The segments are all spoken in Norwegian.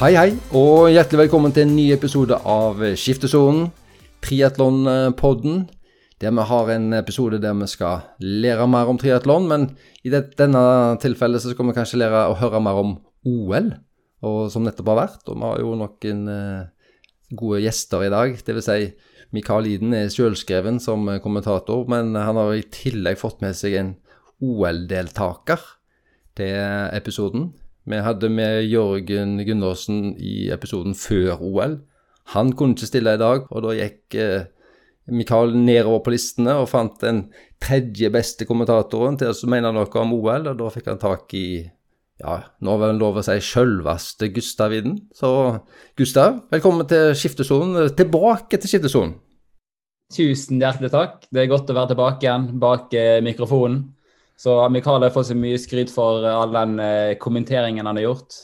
Hei, hei, og hjertelig velkommen til en ny episode av Skiftesonen, triatlonpodden. Der vi har en episode der vi skal lære mer om triatlon, men i det, denne tilfellet så skal vi kanskje lære å høre mer om OL, som nettopp har vært. Og vi har jo noen eh, gode gjester i dag. Vil si, Mikael Iden er selvskreven som kommentator, men han har i tillegg fått med seg en OL-deltaker til episoden. Vi hadde med Jørgen Gundersen i episoden før OL. Han kunne ikke stille i dag, og da gikk eh, Mikael nedover på listene og fant den tredje beste kommentatoren til å mene noe om OL, og da fikk han tak i ja, nå er det lov å si sjølveste Gustav Iden. Så Gustav, velkommen til skiftesonen. Tilbake til skiftesonen. Tusen hjertelig takk. Det er godt å være tilbake igjen bak eh, mikrofonen. Så Mikael har fått så mye skryt for eh, all den eh, kommenteringen han har gjort.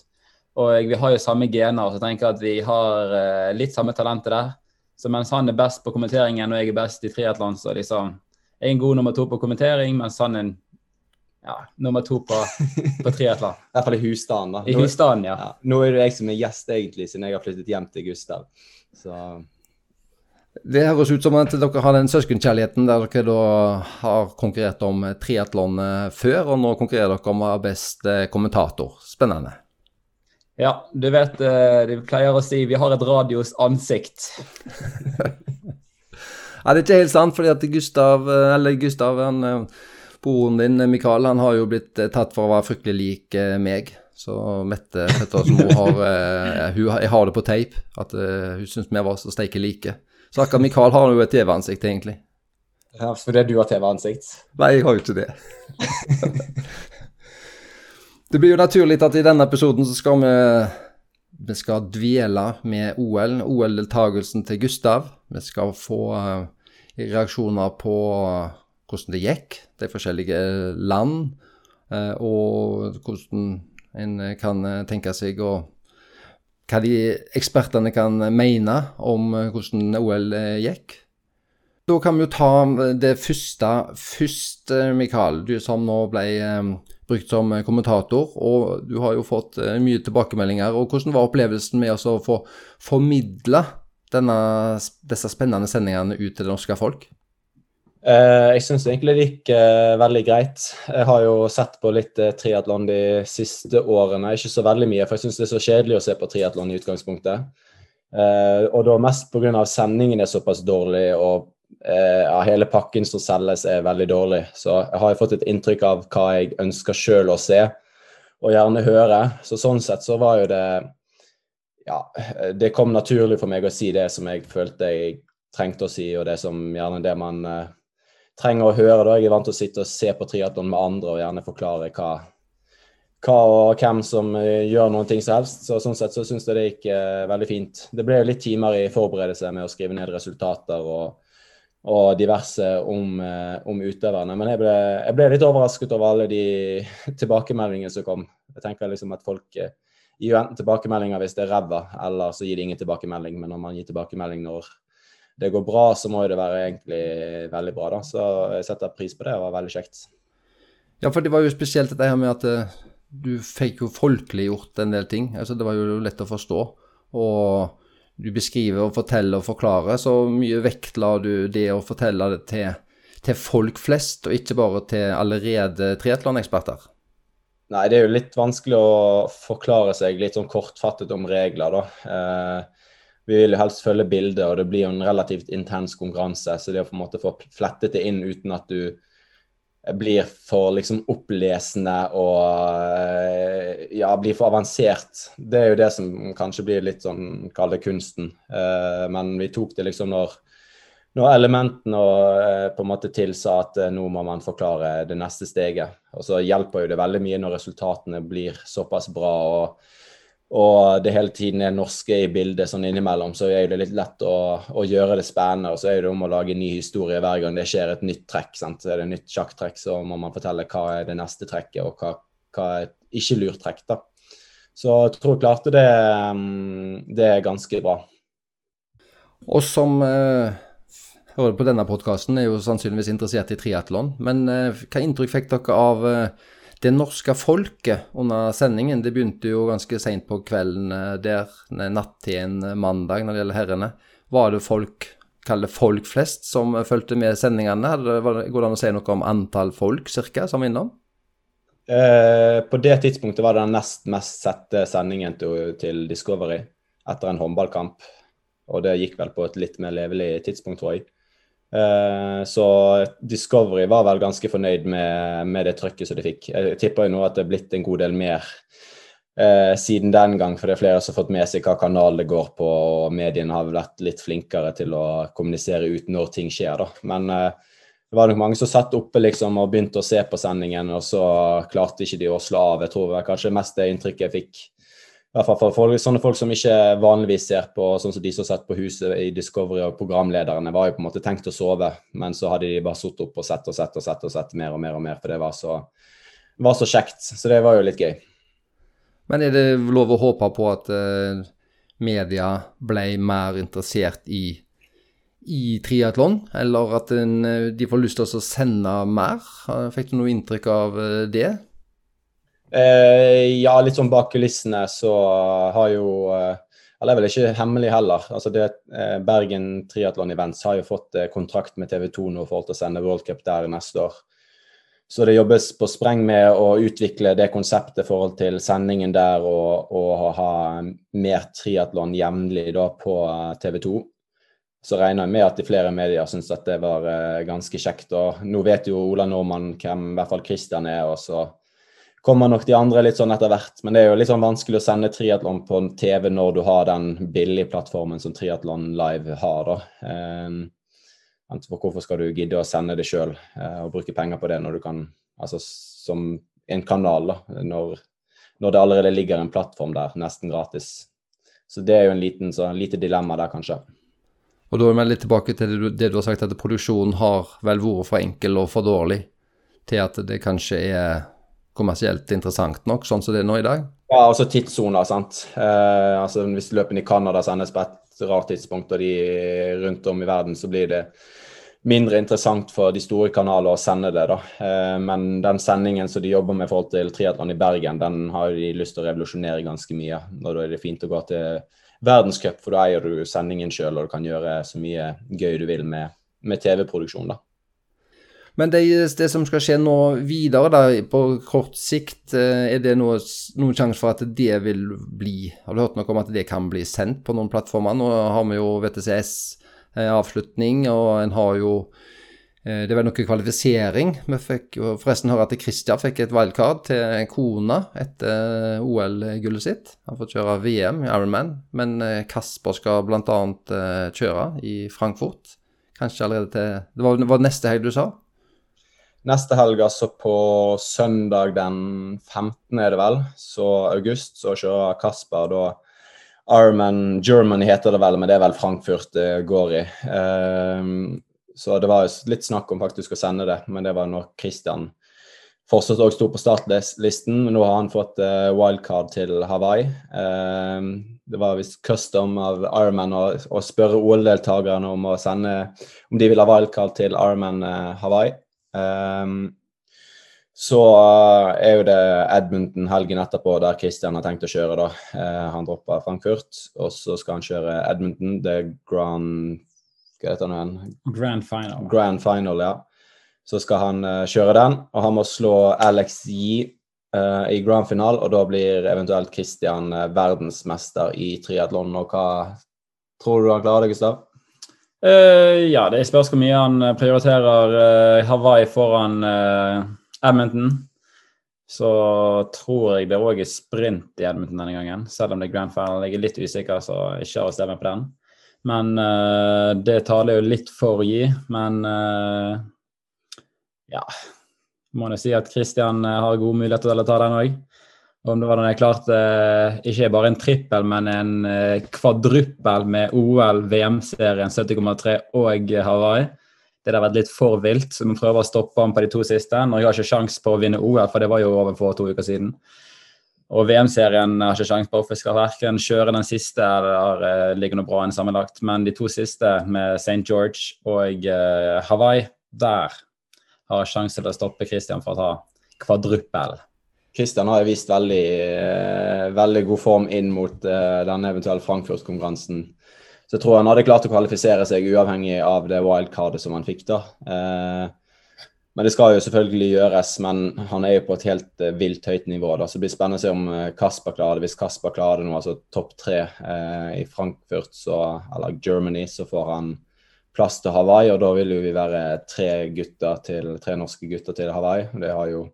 Og vi har jo samme gener, så jeg tenker at vi har eh, litt samme talentet der. Så mens han er best på kommenteringen og jeg er best i triatlon, så liksom jeg er en god nummer to på kommentering, mens han er ja, nummer to på, på triatlon. I hvert fall i husstanden, da. I husstanden, ja. ja. Nå er det jeg som er gjest, egentlig, siden jeg har flyttet hjem til Gustav. Så det høres ut som at dere har den søskenkjærligheten der dere da har konkurrert om triatlon eh, før, og nå konkurrerer dere om å være best eh, kommentator. Spennende. Ja, du vet eh, de pleier å si vi har et radios ansikt. ja, det er ikke helt sant, fordi at Gustav, eller Gustav, han, broren din Mikael, han har jo blitt tatt for å være fryktelig lik meg. Så Mette Pettersen, hun har, hun, jeg har det på teip, at hun syns vi var så steike like. Så akkurat Mikael har jo et TV-ansikt, egentlig. Ja, Fordi du har TV-ansikt? Nei, jeg har jo ikke det. det blir jo naturlig at i denne episoden så skal vi, vi skal dvele med OL, OL-deltakelsen til Gustav. Vi skal få uh, reaksjoner på uh, hvordan det gikk, de forskjellige land, uh, og hvordan en kan tenke seg å hva de ekspertene kan mene om eh, hvordan OL eh, gikk. Da kan vi jo ta eh, det første først, Mikael. Du som nå ble brukt som kommentator, og du har jo fått mye tilbakemeldinger. og Hvordan var opplevelsen med å få formidle disse spennende sendingene ut til det norske folk? Eh, jeg syns egentlig det gikk eh, veldig greit. Jeg har jo sett på litt eh, triatlon de siste årene. Ikke så veldig mye, for jeg syns det er så kjedelig å se på triatlon i utgangspunktet. Og da mest pga. sendingen er såpass dårlig, og ja, hele pakken som selges er veldig dårlig. Så jeg har jo fått et inntrykk av hva jeg ønsker sjøl å se, og gjerne høre. Så sånn sett så var jo det Ja, det kom naturlig for meg å si det som jeg følte jeg trengte å si, og det som gjerne det man trenger å høre. da. Jeg er vant til å sitte og se på triatlon med andre og gjerne forklare hva, hva og hvem som uh, gjør noen ting som helst. Så Sånn sett så syns jeg det gikk eh, veldig fint. Det ble jo litt timer i forberedelse med å skrive ned resultater og, og diverse om, eh, om, utøverne. Men jeg ble, jeg ble, litt overrasket over alle de tilbakemeldingene som kom. Jeg tenker liksom at folk gir jo enten tilbakemeldinger hvis det er ræva, eller så gir de ingen tilbakemelding. Men når man gir tilbakemelding når det går bra, så må jo det være egentlig veldig bra. da. Så jeg setter pris på det. og Det var veldig kjekt. Ja, for det var jo spesielt dette her med at uh, du fikk jo folkeliggjort en del ting. Altså, det var jo lett å forstå. Og du beskriver og forteller og forklarer, så mye vektla du det å fortelle det til, til folk flest, og ikke bare til allerede triatloneksperter? Nei, det er jo litt vanskelig å forklare seg litt sånn kortfattet om regler, da. Eh, vi vil jo helst følge bildet, og det blir jo en relativt intens konkurranse. Så det å på en måte få flettet det inn uten at du blir for liksom opplesende og eh, ja, blir for avansert. Det er jo det som kanskje blir litt sånn, kall det kunsten. Eh, men vi tok det liksom når, når elementene eh, på en måte tilsa at nå må man forklare det neste steget. Og så hjelper jo det veldig mye når resultatene blir såpass bra. og og det hele tiden er norske i bildet sånn innimellom, så er det litt lett å, å gjøre det spennende. Og så er det om å lage en ny historie hver gang det skjer et nytt trekk. Sant? Så er det et nytt sjakktrekk, så må man fortelle hva er det neste trekket, og hva, hva er et ikke lurt trekk. da. Så jeg tror jeg klarte det, mm, det er ganske bra. Og som eh, hører på denne podkasten, er jo sannsynligvis interessert i triatlon. Men eh, hva inntrykk fikk dere av eh, det norske folket under sendingen. Det begynte jo ganske seint på kvelden der, natt til en mandag når det gjelder herrene. Var det folk, kall det folk flest, som fulgte med sendingene? Går det an å si noe om antall folk cirka, som var innom? Eh, på det tidspunktet var det den nest mest sette sendingen til, til Discovery etter en håndballkamp. Og det gikk vel på et litt mer levelig tidspunkt, tror jeg. Eh, så Discovery var vel ganske fornøyd med, med det trøkket som de fikk. Jeg tipper jo nå at det er blitt en god del mer eh, siden den gang, for det er flere som har fått med seg hva kanal det går på, og mediene har vært litt flinkere til å kommunisere ut når ting skjer, da. Men eh, det var nok mange som satt oppe liksom og begynte å se på sendingen, og så klarte ikke de å slå av. Jeg tror kanskje mest det inntrykket jeg fikk hvert fall for folk, sånne folk som ikke vanligvis ser på sånn som de som satt på huset i Discovery og programlederne, var jo på en måte tenkt å sove, men så hadde de bare sittet opp og sett og sett og sett og sett mer og mer og mer, for det var så, var så kjekt. Så det var jo litt gøy. Men er det lov å håpe på at uh, media ble mer interessert i, i triatlon, eller at en, eh, de får lyst til å sende mer? Fikk du noe inntrykk av uh, det? Eh, ja, litt sånn bak kulissene så har jo eh, Eller det er vel ikke hemmelig heller. Altså det, eh, Bergen Triatlon Events har jo fått eh, kontrakt med TV 2 nå for å sende World Cup der neste år. Så det jobbes på spreng med å utvikle det konseptet i forhold til sendingen der og, og ha mer triatlon jevnlig på eh, TV 2 så regner jeg med at de flere medier syns at det var uh, ganske kjekt. Og nå vet jo Ola Nordmann hvem i hvert fall Christian er, og så kommer nok de andre litt sånn etter hvert. Men det er jo litt sånn vanskelig å sende triatlon på TV når du har den billige plattformen som Triatlon Live har. da. Eh, hvorfor skal du gidde å sende det sjøl eh, og bruke penger på det når du kan Altså som en kanal, da. Når, når det allerede ligger en plattform der, nesten gratis. Så det er jo en liten, så, en lite dilemma der, kanskje. Og da er vi litt tilbake til det du, det du har sagt, at produksjonen har vel vært for enkel og for dårlig til at det kanskje er kommersielt interessant nok, sånn som det er nå i dag? Ja, altså tidssoner, sant. Eh, altså Hvis løpene i Canada sendes på et rart tidspunkt, og de rundt om i verden, så blir det mindre interessant for de store kanaler å sende det. da. Eh, men den sendingen som de jobber med i forhold til triatlon i Bergen, den har de lyst til å revolusjonere ganske mye. Og da er det fint å gå til verdenscup, for da eier du sendingen sjøl, og du kan gjøre så mye gøy du vil med, med TV-produksjon. da. Men det, det, som skal skje nå videre, da, på kort sikt, eh, er det noe, noen sjanse for at det vil bli Har du hørt noe om at det kan bli sendt på noen plattformer? Nå har vi jo VTCS-avslutning, og en har jo eh, det var noe kvalifisering. Vi fikk forresten høre at Christian fikk et wildcard til kona etter OL-gullet sitt. Han får kjøre VM i Ironman, men eh, Kasper skal bl.a. kjøre i Frankfurt. Kanskje allerede til Det var, var neste helg du sa? Neste helg, altså på søndag den 15. er det vel, så august, så kjører Kasper da Ironman Germany heter det vel, men det er vel Frankfurt det går i. Um, så det var litt snakk om faktisk å sende det, men det var når Christian fortsatt òg sto på startlisten. Men nå har han fått uh, wildcard til Hawaii. Um, det var visst custom av Ironman å, spørre OL-deltakerne om å sende om de vil ha wildcard til Ironman uh, Hawaii. Um, så uh, er jo det Edmonton helgen etterpå, der Christian har tenkt å kjøre. da. Uh, han dropper Frankfurt, og så skal han kjøre Edmonton. Det er Grand Hva heter det igjen? Grand Final. Grand Final, ja. Så skal han uh, kjøre den, og han må slå Alex Yee i grand final, og da blir eventuelt Christian verdensmester i triatlon. Og hva tror du han klarer det, Gustav? Uh, ja, det spørs hvor mye han eh, prioriterer uh, Hawaii foran uh, Edmonton. Så tror jeg det òg er sprint i Edmonton denne gangen. Selv om det er grand final. Jeg er litt usikker, så ikke å stemme på den. Men det taler jo litt for å gi. Men ja Må jo si at Christian har gode muligheter til å ta den òg. Om det var den jeg klarte ikke bare en trippel, men en eh, kvadruppel med OL, VM-serien 70,3 og Hawaii. Det har vært litt for vilt, så vi prøver å stoppe ham på de to siste. Når jeg har ikke sjanse på å vinne OL, for det var jo over for to uker siden. Og VM-serien har ikke sjanse på, for jeg skal verken kjøre den siste eller uh, ligger noe bra enn sammenlagt. Men de to siste, med St. George og Hawaii, der har jeg sjanse til å stoppe Christian fra å ta kvadruppel. Kristian har vist veldig, eh, veldig god form inn mot uh, denne eventuelle Frankfurt-konkurransen. Så jeg tror han hadde klart å kvalifisere seg uavhengig av det wildcardet som han fikk. da. Uh, men det skal jo selvfølgelig gjøres, men han er jo på et helt vilt høyt nivå. da, Så det blir spennende å se om Kasper klarer det. Hvis Kasper klarer det nå, altså topp tre i Frankfurt så, eller Germany, så får han plass til Hawaii. Og da vil jo vi være tre, gutter til, tre norske gutter til Hawaii. Det har jo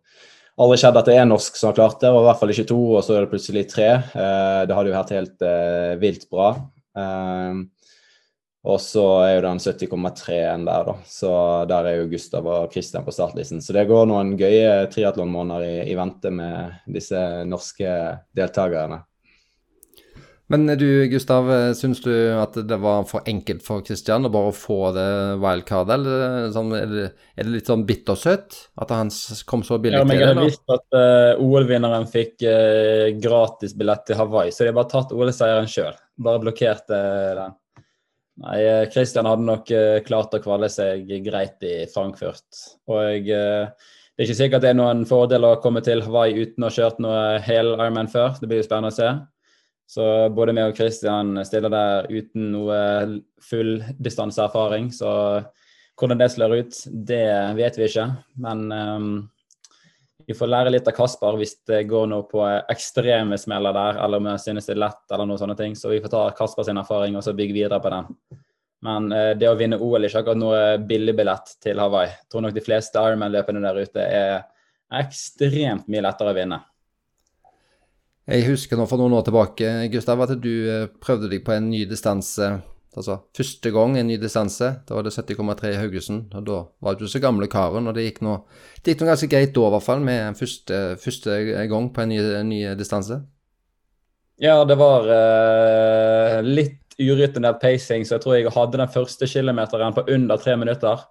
aldri skjedd at det er norsk som har klart det, og i hvert fall ikke to, og så er det plutselig tre. Eh, det hadde jo vært helt eh, vilt bra. Eh, og så er jo den 70,3-en der, da. Så der er jo Gustav og Christian på startlisten. Så det går noen gøye triatlonmåneder i, i vente med disse norske deltakerne. Men du Gustav, syns du at det var for enkelt for Kristian å bare få det wildcardet, eller sånn, er, det, er, det, litt sånn bittersøtt at han kom så billig ja, men til det? Jeg har visst at uh, OL-vinneren fikk uh, gratis billett til Hawaii, så de har bare tatt OL-seieren sjøl. Bare blokkerte uh, den. Nei, Kristian hadde nok klart å kvale seg greit i Frankfurt. Og det er ikke sikkert det er noen fordel å komme til Hawaii uten å ha kjørt noe hel Ironman før. Det blir jo spennende å se. Så både meg og Christian stiller der uten noe full distanseerfaring. Så hvordan det slår ut, det vet vi ikke. Men um, vi får lære litt av Kasper hvis det går noe på ekstreme smeller der, eller om jeg synes det er lett, eller noen sånne ting. Så vi får ta Kasper sin erfaring og så bygge videre på den. Men uh, det å vinne OL er ikke akkurat noe billigbillett til Hawaii. Jeg tror nok de fleste Ironman-løpene der ute er ekstremt mye lettere å vinne. Jeg husker nå for noen år tilbake, Gustav, at du eh, prøvde deg på en ny distanse. Altså første gang en ny distanse. Da var det 70,3 i Haugesund. og Da var du så gamle karen, og det gikk nå, ganske greit da, i hvert fall, med første, første gang på en ny, ny, distanse. Ja, det var uh, litt urutinert pacing, så jeg tror jeg hadde den første kilometeren på under tre minutter.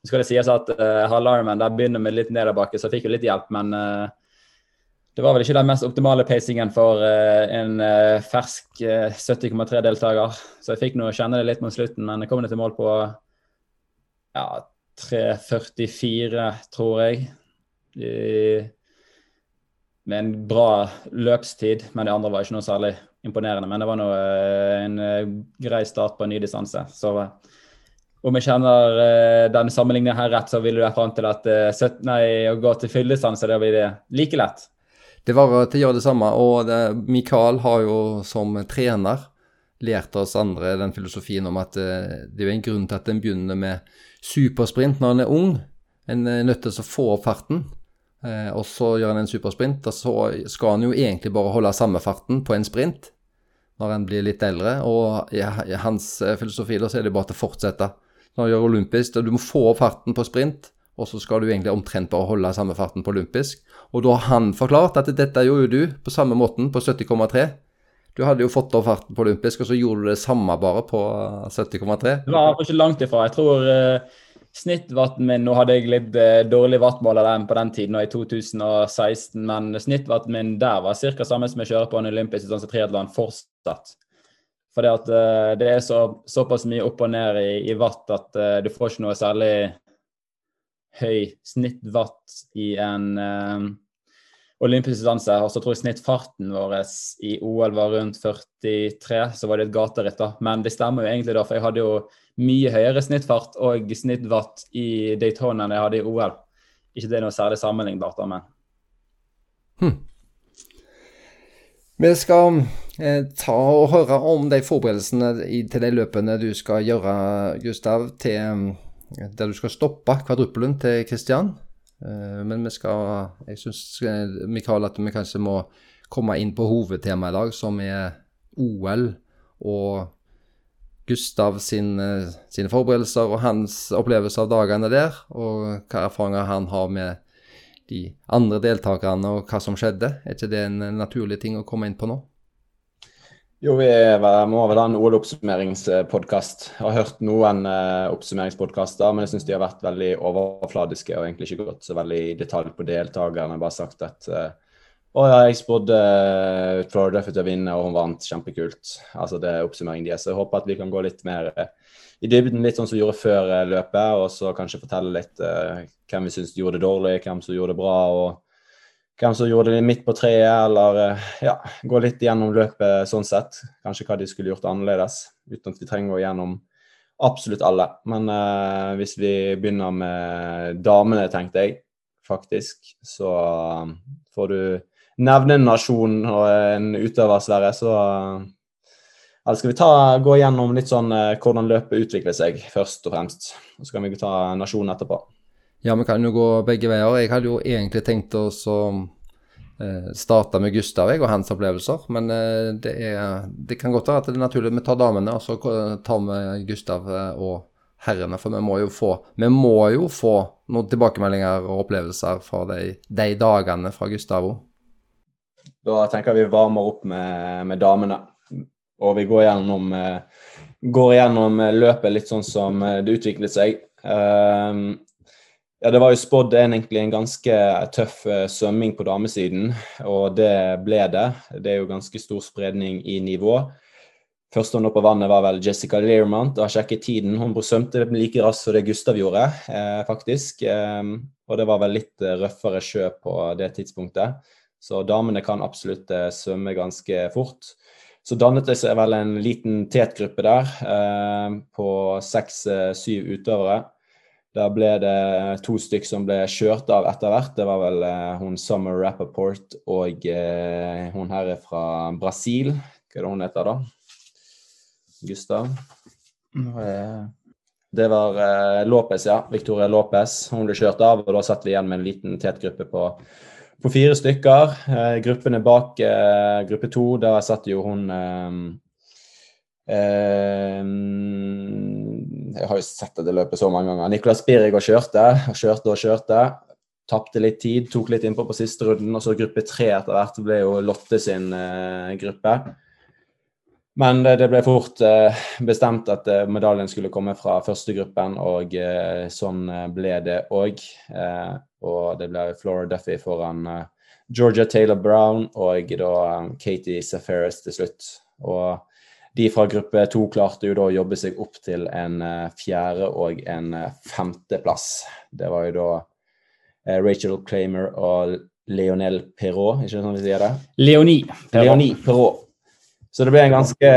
Så skal det sies at uh, halvarmen der begynner med litt nedoverbakke, så jeg fikk jo litt hjelp, men uh, det var vel ikke den mest optimale pacingen for uh, en uh, fersk uh, eh, 70,3-deltaker. Så jeg fikk nå kjenne det litt mot slutten, men jeg kom ned til mål på ja, 3.44, tror jeg. I, med en bra løpstid, men det andre var ikke noe særlig imponerende. Men det var nå en grei start på en ny distanse. Så om jeg kjenner den sammenligningen her rett, så vil du fram til at nei, å gå til fylledistanse, det blir like lett. Det var til å gjøre det samme, og det, Mikael har jo som trener lært oss andre den filosofien om at uh, det er en grunn til at en begynner med supersprint når en er ung. En er nødt til å få opp farten, uh, og så gjør en en supersprint. Og så skal en jo egentlig bare holde samme farten på en sprint når en blir litt eldre. Og i, hans uh, filosofi så er det bare til å fortsette. Når du gjør olympisk, og du må få opp farten på sprint, og så skal du egentlig omtrent bare holde samme farten på olympisk. Og da har han forklart at dette gjorde du på samme måten på 70,3. Du hadde jo fått opp farten på olympisk, og så gjorde du det samme bare på 70,3. Det var ikke langt ifra. Jeg tror uh, snittvatten min Nå hadde jeg litt uh, dårlig vattmåler på den tiden, og i 2016, men snittvatten min der var ca. samme som jeg kjører på en olympisk distanse triatlon fortsatt. Fordi at, uh, det er så, såpass mye opp og ned i, i vatt at uh, du får ikke noe særlig høy snittwatt i en um, olympisk distanse. Og så tror jeg snittfarten vår i OL var rundt 43, så var det et gateritt, da. Men det stemmer jo egentlig, da, for jeg hadde jo mye høyere snittfart og snittwatt i Daytona enn jeg hadde i OL. Ikke det er noe særlig sammenlignbart, da, men hm. Vi skal eh, ta og høre om de forberedelsene til de løpene du skal gjøre, Gustav, til der du skal stoppe kvadruppelen til Kristian. Eh, men vi skal Jeg syns, eh, Mikael, at vi kanskje må komme inn på hovedtemaet i dag, som er OL og Gustav sin, eh, sine forberedelser og hans opplevelse av dagene der, og hva erfaringer han har med de andre deltakerne og hva som skjedde. Er ikke det en naturlig ting å komme inn på nå? Jo, vi må vel ha OL-oppsummeringspodkast. Har hørt noen uh, oppsummeringspodkaster, men jeg syns de har vært veldig overfladiske og egentlig ikke gått så veldig i detalj på deltakerne. Bare sagt at uh, Og ja, jeg spådde uh, Florida for å vinne, og hun vant. Kjempekult. Altså, det er oppsummeringen deres. Jeg håper at vi kan gå litt mer uh, i dybden, litt sånn som vi gjorde før løpet, og så kanskje fortelle litt hvem vi syns gjorde det dårlig, hvem som gjorde det bra, og hvem som gjorde det midt på treet, eller ja, gå litt gjennom løpet sånn sett. Kanskje hva de skulle gjort annerledes, uten at vi trenger å gå gjennom absolutt alle. Men hvis vi begynner med damene, tenkte jeg faktisk, så får du nevne en nasjon og en utøver, Sverre, så eller skal vi ta, gå gjennom litt sånn eh, hvordan løpet utvikler seg, først og fremst. Og så kan vi ta nasjonen etterpå. Ja, vi kan jo gå begge veier. Jeg hadde jo egentlig tenkt å eh, starte med Gustav jeg, og hans opplevelser. Men eh, det, er, det, kan godt være at det er naturlig vi tar damene, og så tar vi Gustav og herrene. For vi må jo få, må jo få noen tilbakemeldinger og opplevelser fra de, de dagene fra Gustavo. Da tenker jeg vi varmer opp med, med damene. Og vi går gjennom, eh, går gjennom, eh, løpet litt sånn som eh, det utviklet seg. Ja, Det var jo spådd egentlig en ganske tøff svømming på damesiden, og det ble det. Det er jo ganske stor spredning i nivå. Første hun opp på vannet var vel Jessica Learmont. Og har sjekket tiden. Hun svømte like raskt som det Gustav gjorde, eh, faktisk. Eh, og det var vel litt røffere sjø på det tidspunktet. Så damene kan absolutt eh, svømme ganske fort. Så dannet det seg vel en liten tetgruppe der eh, på seks-syv eh, utøvere. Der ble det to stykk som ble kjørt av etter hvert. Det var vel eh, hun Summer Rappaport og eh, hun her er fra Brasil. Hva er det hun heter da? Gustav? Det var eh, Lopez, ja. Victoria Lopez. Hun ble kjørt av, og da satt vi igjen med en liten tetgruppe på på fire stykker. Eh, gruppene bak eh, gruppe to, der satt jo hun eh, eh, Jeg har jo sett det løpet så mange ganger. Nicolas har kjørt kjørte og kjørte og kjørte. Tapte litt tid, tok litt innpå på siste runden. Og så gruppe tre etter hvert ble jo Lotte sin eh, gruppe. Men det ble fort eh, bestemt at medaljen skulle komme fra første gruppen, og sånn ble det òg. Og det ble Flora Duffy foran Georgia Taylor Brown og da Katie Safaris til slutt. Og de fra gruppe to klarte jo da å jobbe seg opp til en uh, fjerde og en uh, femteplass. Det var jo da Rachel Claimer og Leonel Perrault, ikke sånn vi sier det? Leonie Perrault. Leonie Perrault. Så det ble en ganske,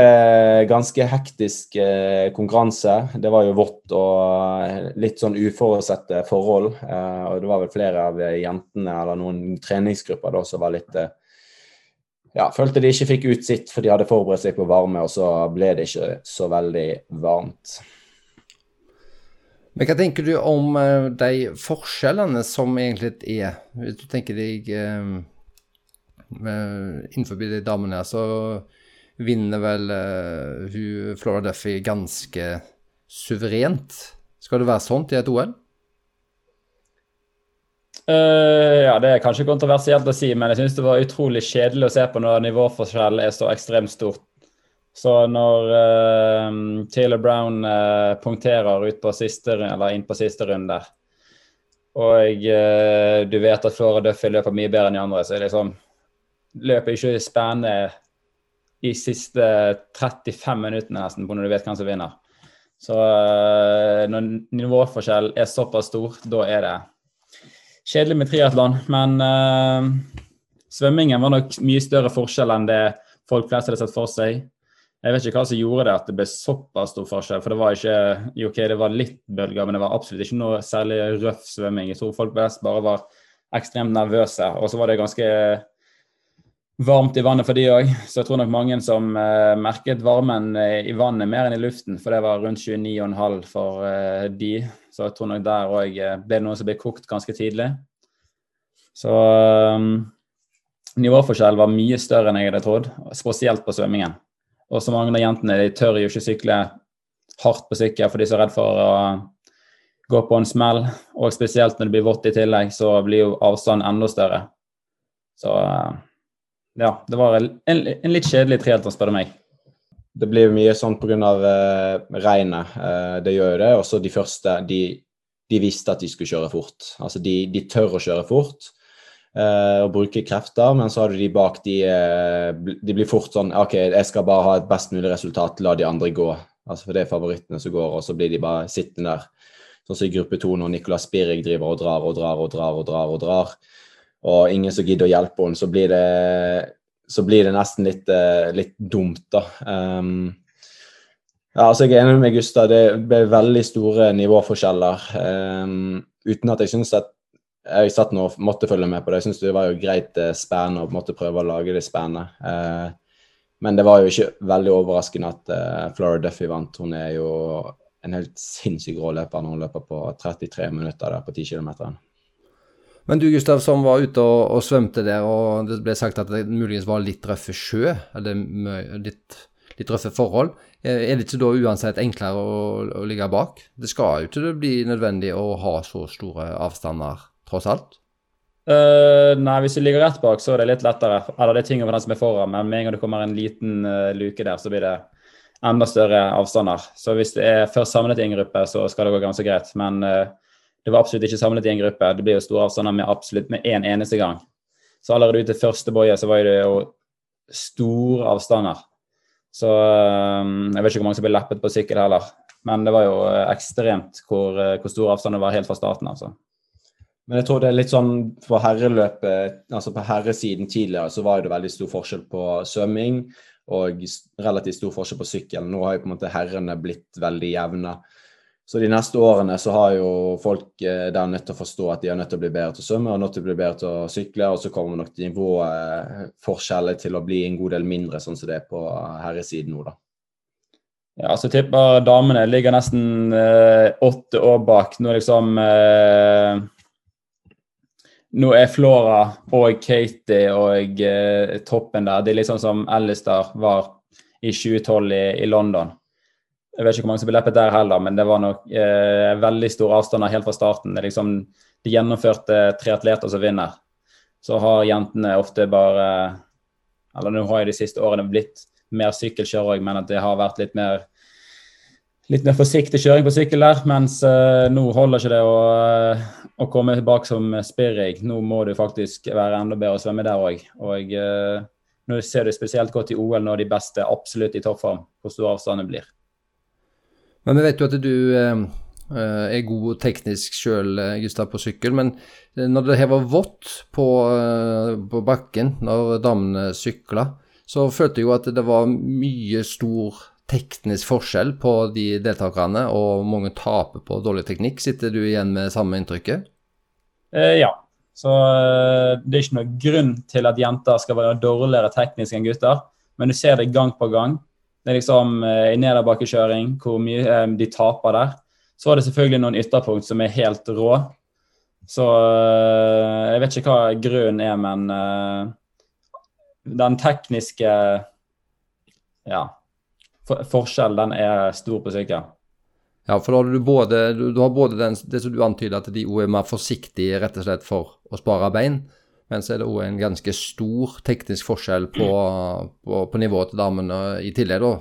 ganske hektisk eh, konkurranse. Det var jo vått og eh, litt sånn uforutsette forhold. Eh, og det var vel flere av jentene eller noen treningsgrupper da som var litt ja, følte de ikke fikk ut sitt, for de hadde forberedt seg på varme, og så ble det ikke så veldig varmt. Men hva tenker du om de forskjellene som egentlig er? Hvis du tenker deg eh, innenfor de damene, så vinner vel eh, hun Flora Duffy ganske suverent. Skal det være sånt i et OL? Uh, ja, Det er kanskje kontroversielt å si, men jeg syns det var utrolig kjedelig å se på når nivåforskjellen er så ekstremt stort. Så når uh, Taylor Brown uh, punkterer ut på siste, eller inn på siste runde, og du vet at Flora Duffy løper mye bedre enn de andre, så liksom løper ikke spennende i siste 35 minuttene nesten på når du vet hvem som vinner. Så når nivåforskjell er såpass stor, da er det kjedelig med triatlon. Men uh, svømmingen var nok mye større forskjell enn det folk flest hadde sett for seg. Jeg vet ikke hva som gjorde det at det ble såpass stor forskjell. For det var ikke jo, ok, det var litt bølger, men det var absolutt ikke noe særlig røff svømming. Jeg tror folk flest bare var ekstremt nervøse. Og så var det ganske varmt i vannet for de òg. Så jeg tror nok mange som uh, merket varmen uh, i vannet mer enn i luften, for det var rundt 29,5 for uh, de. Så jeg tror nok der òg ble det noe som ble kokt ganske tidlig. Så um, nivåforskjell var mye større enn jeg hadde trodd, spesielt på svømmingen. Og så mange av jentene de tør jo ikke sykle hardt på sykkel, for de er så redd for å gå på en smell. Og spesielt når det blir vått i tillegg, så blir jo avstanden enda større. Så ja, det var en, en litt kjedelig trehelter, spør du meg. Det blir mye sånn pga. Uh, regnet. Uh, det gjør jo det. Også de første, de, de, visste at de skulle kjøre fort. Altså de, de tør å kjøre fort. uh, og bruke krefter, men så har du de bak, de, eh, de blir fort sånn OK, jeg skal bare ha et best mulig resultat, la de andre gå. Altså For det er favorittene som går, og så blir de bare sittende der. Sånn som i gruppe to når Nicolas Spirig driver og drar og drar og drar og drar, og drar, og ingen som gidder å hjelpe henne, så blir det, så blir det nesten litt, eh, litt dumt, da. Um, ja, altså Jeg er enig med Gustav. Det ble veldig store nivåforskjeller. Um, uten at jeg syns at jeg satt nå og måtte følge med på det. Jeg syns det var jo greit spenn spennende å måtte prøve å lage det spennende. Uh, men det var jo ikke veldig overraskende at uh, Flora Duffy vant. Hun er jo en helt sinnssykt rå løper når hun løper på 33 minutter der på 10 km. Men du Gustav, som var ute og, og, svømte der, og det ble sagt at det muligens var litt røffe sjø, eller litt, litt røffe forhold. Er det ikke da uansett enklere å, å ligge bak? Det skal jo ikke bli nødvendig å ha så store avstander, tross alt? Uh, nei, hvis du ligger rett bak, så er det litt lettere. Eller det er ting over den som er foran, men med en gang det kommer en liten uh, luke der, så blir det enda større avstander. Så hvis det er først samlet i en gruppe, så skal det gå ganske greit. Men uh, det var absolutt ikke samlet i en gruppe. Det blir jo store avstander med absolutt med én en eneste gang. Så allerede ute i første boie så var det jo store avstander. Så um, jeg vet ikke hvor mange som ble leppet på sykkel heller. Men det var jo ekstremt hvor, hvor store avstander var helt fra starten. altså. Men jeg tror det er litt sånn på herreløpet, altså på herresiden tidligere, så var det veldig stor forskjell på svømming og relativt stor forskjell på sykkel. Nå har jo på en måte herrene blitt veldig jevne. Så de neste årene så har jo folk eh, der nødt til å forstå at de er nødt til å bli bedre til å svømme og nødt til å bli bedre til å sykle, og så kommer nok nivåforskjellet til å bli en god del mindre, sånn som det er på herresiden nå, da. Ja, så tipper damene ligger nesten eh, åtte år bak. Nå liksom eh, Nå er Flora og Katie og eh, toppen der. Det er litt sånn som Alistair var i 2012 i, i London. Jeg vet ikke hvor mange som ble leppet der heller, men det var nok eh, veldig store avstander helt fra starten. Det er liksom de gjennomførte tre atleter som vinner. Så har jentene ofte bare Eller nå har jo de siste årene blitt mer sykkelkjører, òg, men at det har vært litt mer litt mer forsiktig kjøring på sykkel der. Mens eh, nå holder ikke det å, å komme tilbake som spirrig. Nå må du faktisk være enda bedre å svømme der òg. Og eh, nå ser du spesielt godt i OL når de beste absolutt i toppform, hvor stor avstanden blir. Men vi vet jo at du eh, eh er god teknisk sjøl, eh, Gustav, på sykkel. Men når det var vått på, på, bakken, når damene sykla, så følte jeg jo at det var mye stor teknisk forskjell på de deltakerne, og mange taper på dårlig teknikk. Sitter du igjen med samme inntrykket? Eh, ja. Så det er ikke noen grunn til at jenter skal være dårligere teknisk enn gutter. Men du ser det gang på gang. Det er liksom eh, i nedoverbakkekjøring hvor mye eh, de taper der. Så var det selvfølgelig noen ytterpunkt som er helt rå. Så eh, jeg vet ikke hva grunnen er, men den tekniske ja, forskjellen den er stor på sykkel. Ja, for da har du både, du har både den, det som du antyder, at de er mer forsiktige rett og slett for å spare bein. Men så er det òg en ganske stor teknisk forskjell på, på, på nivået til damene i tillegg, da.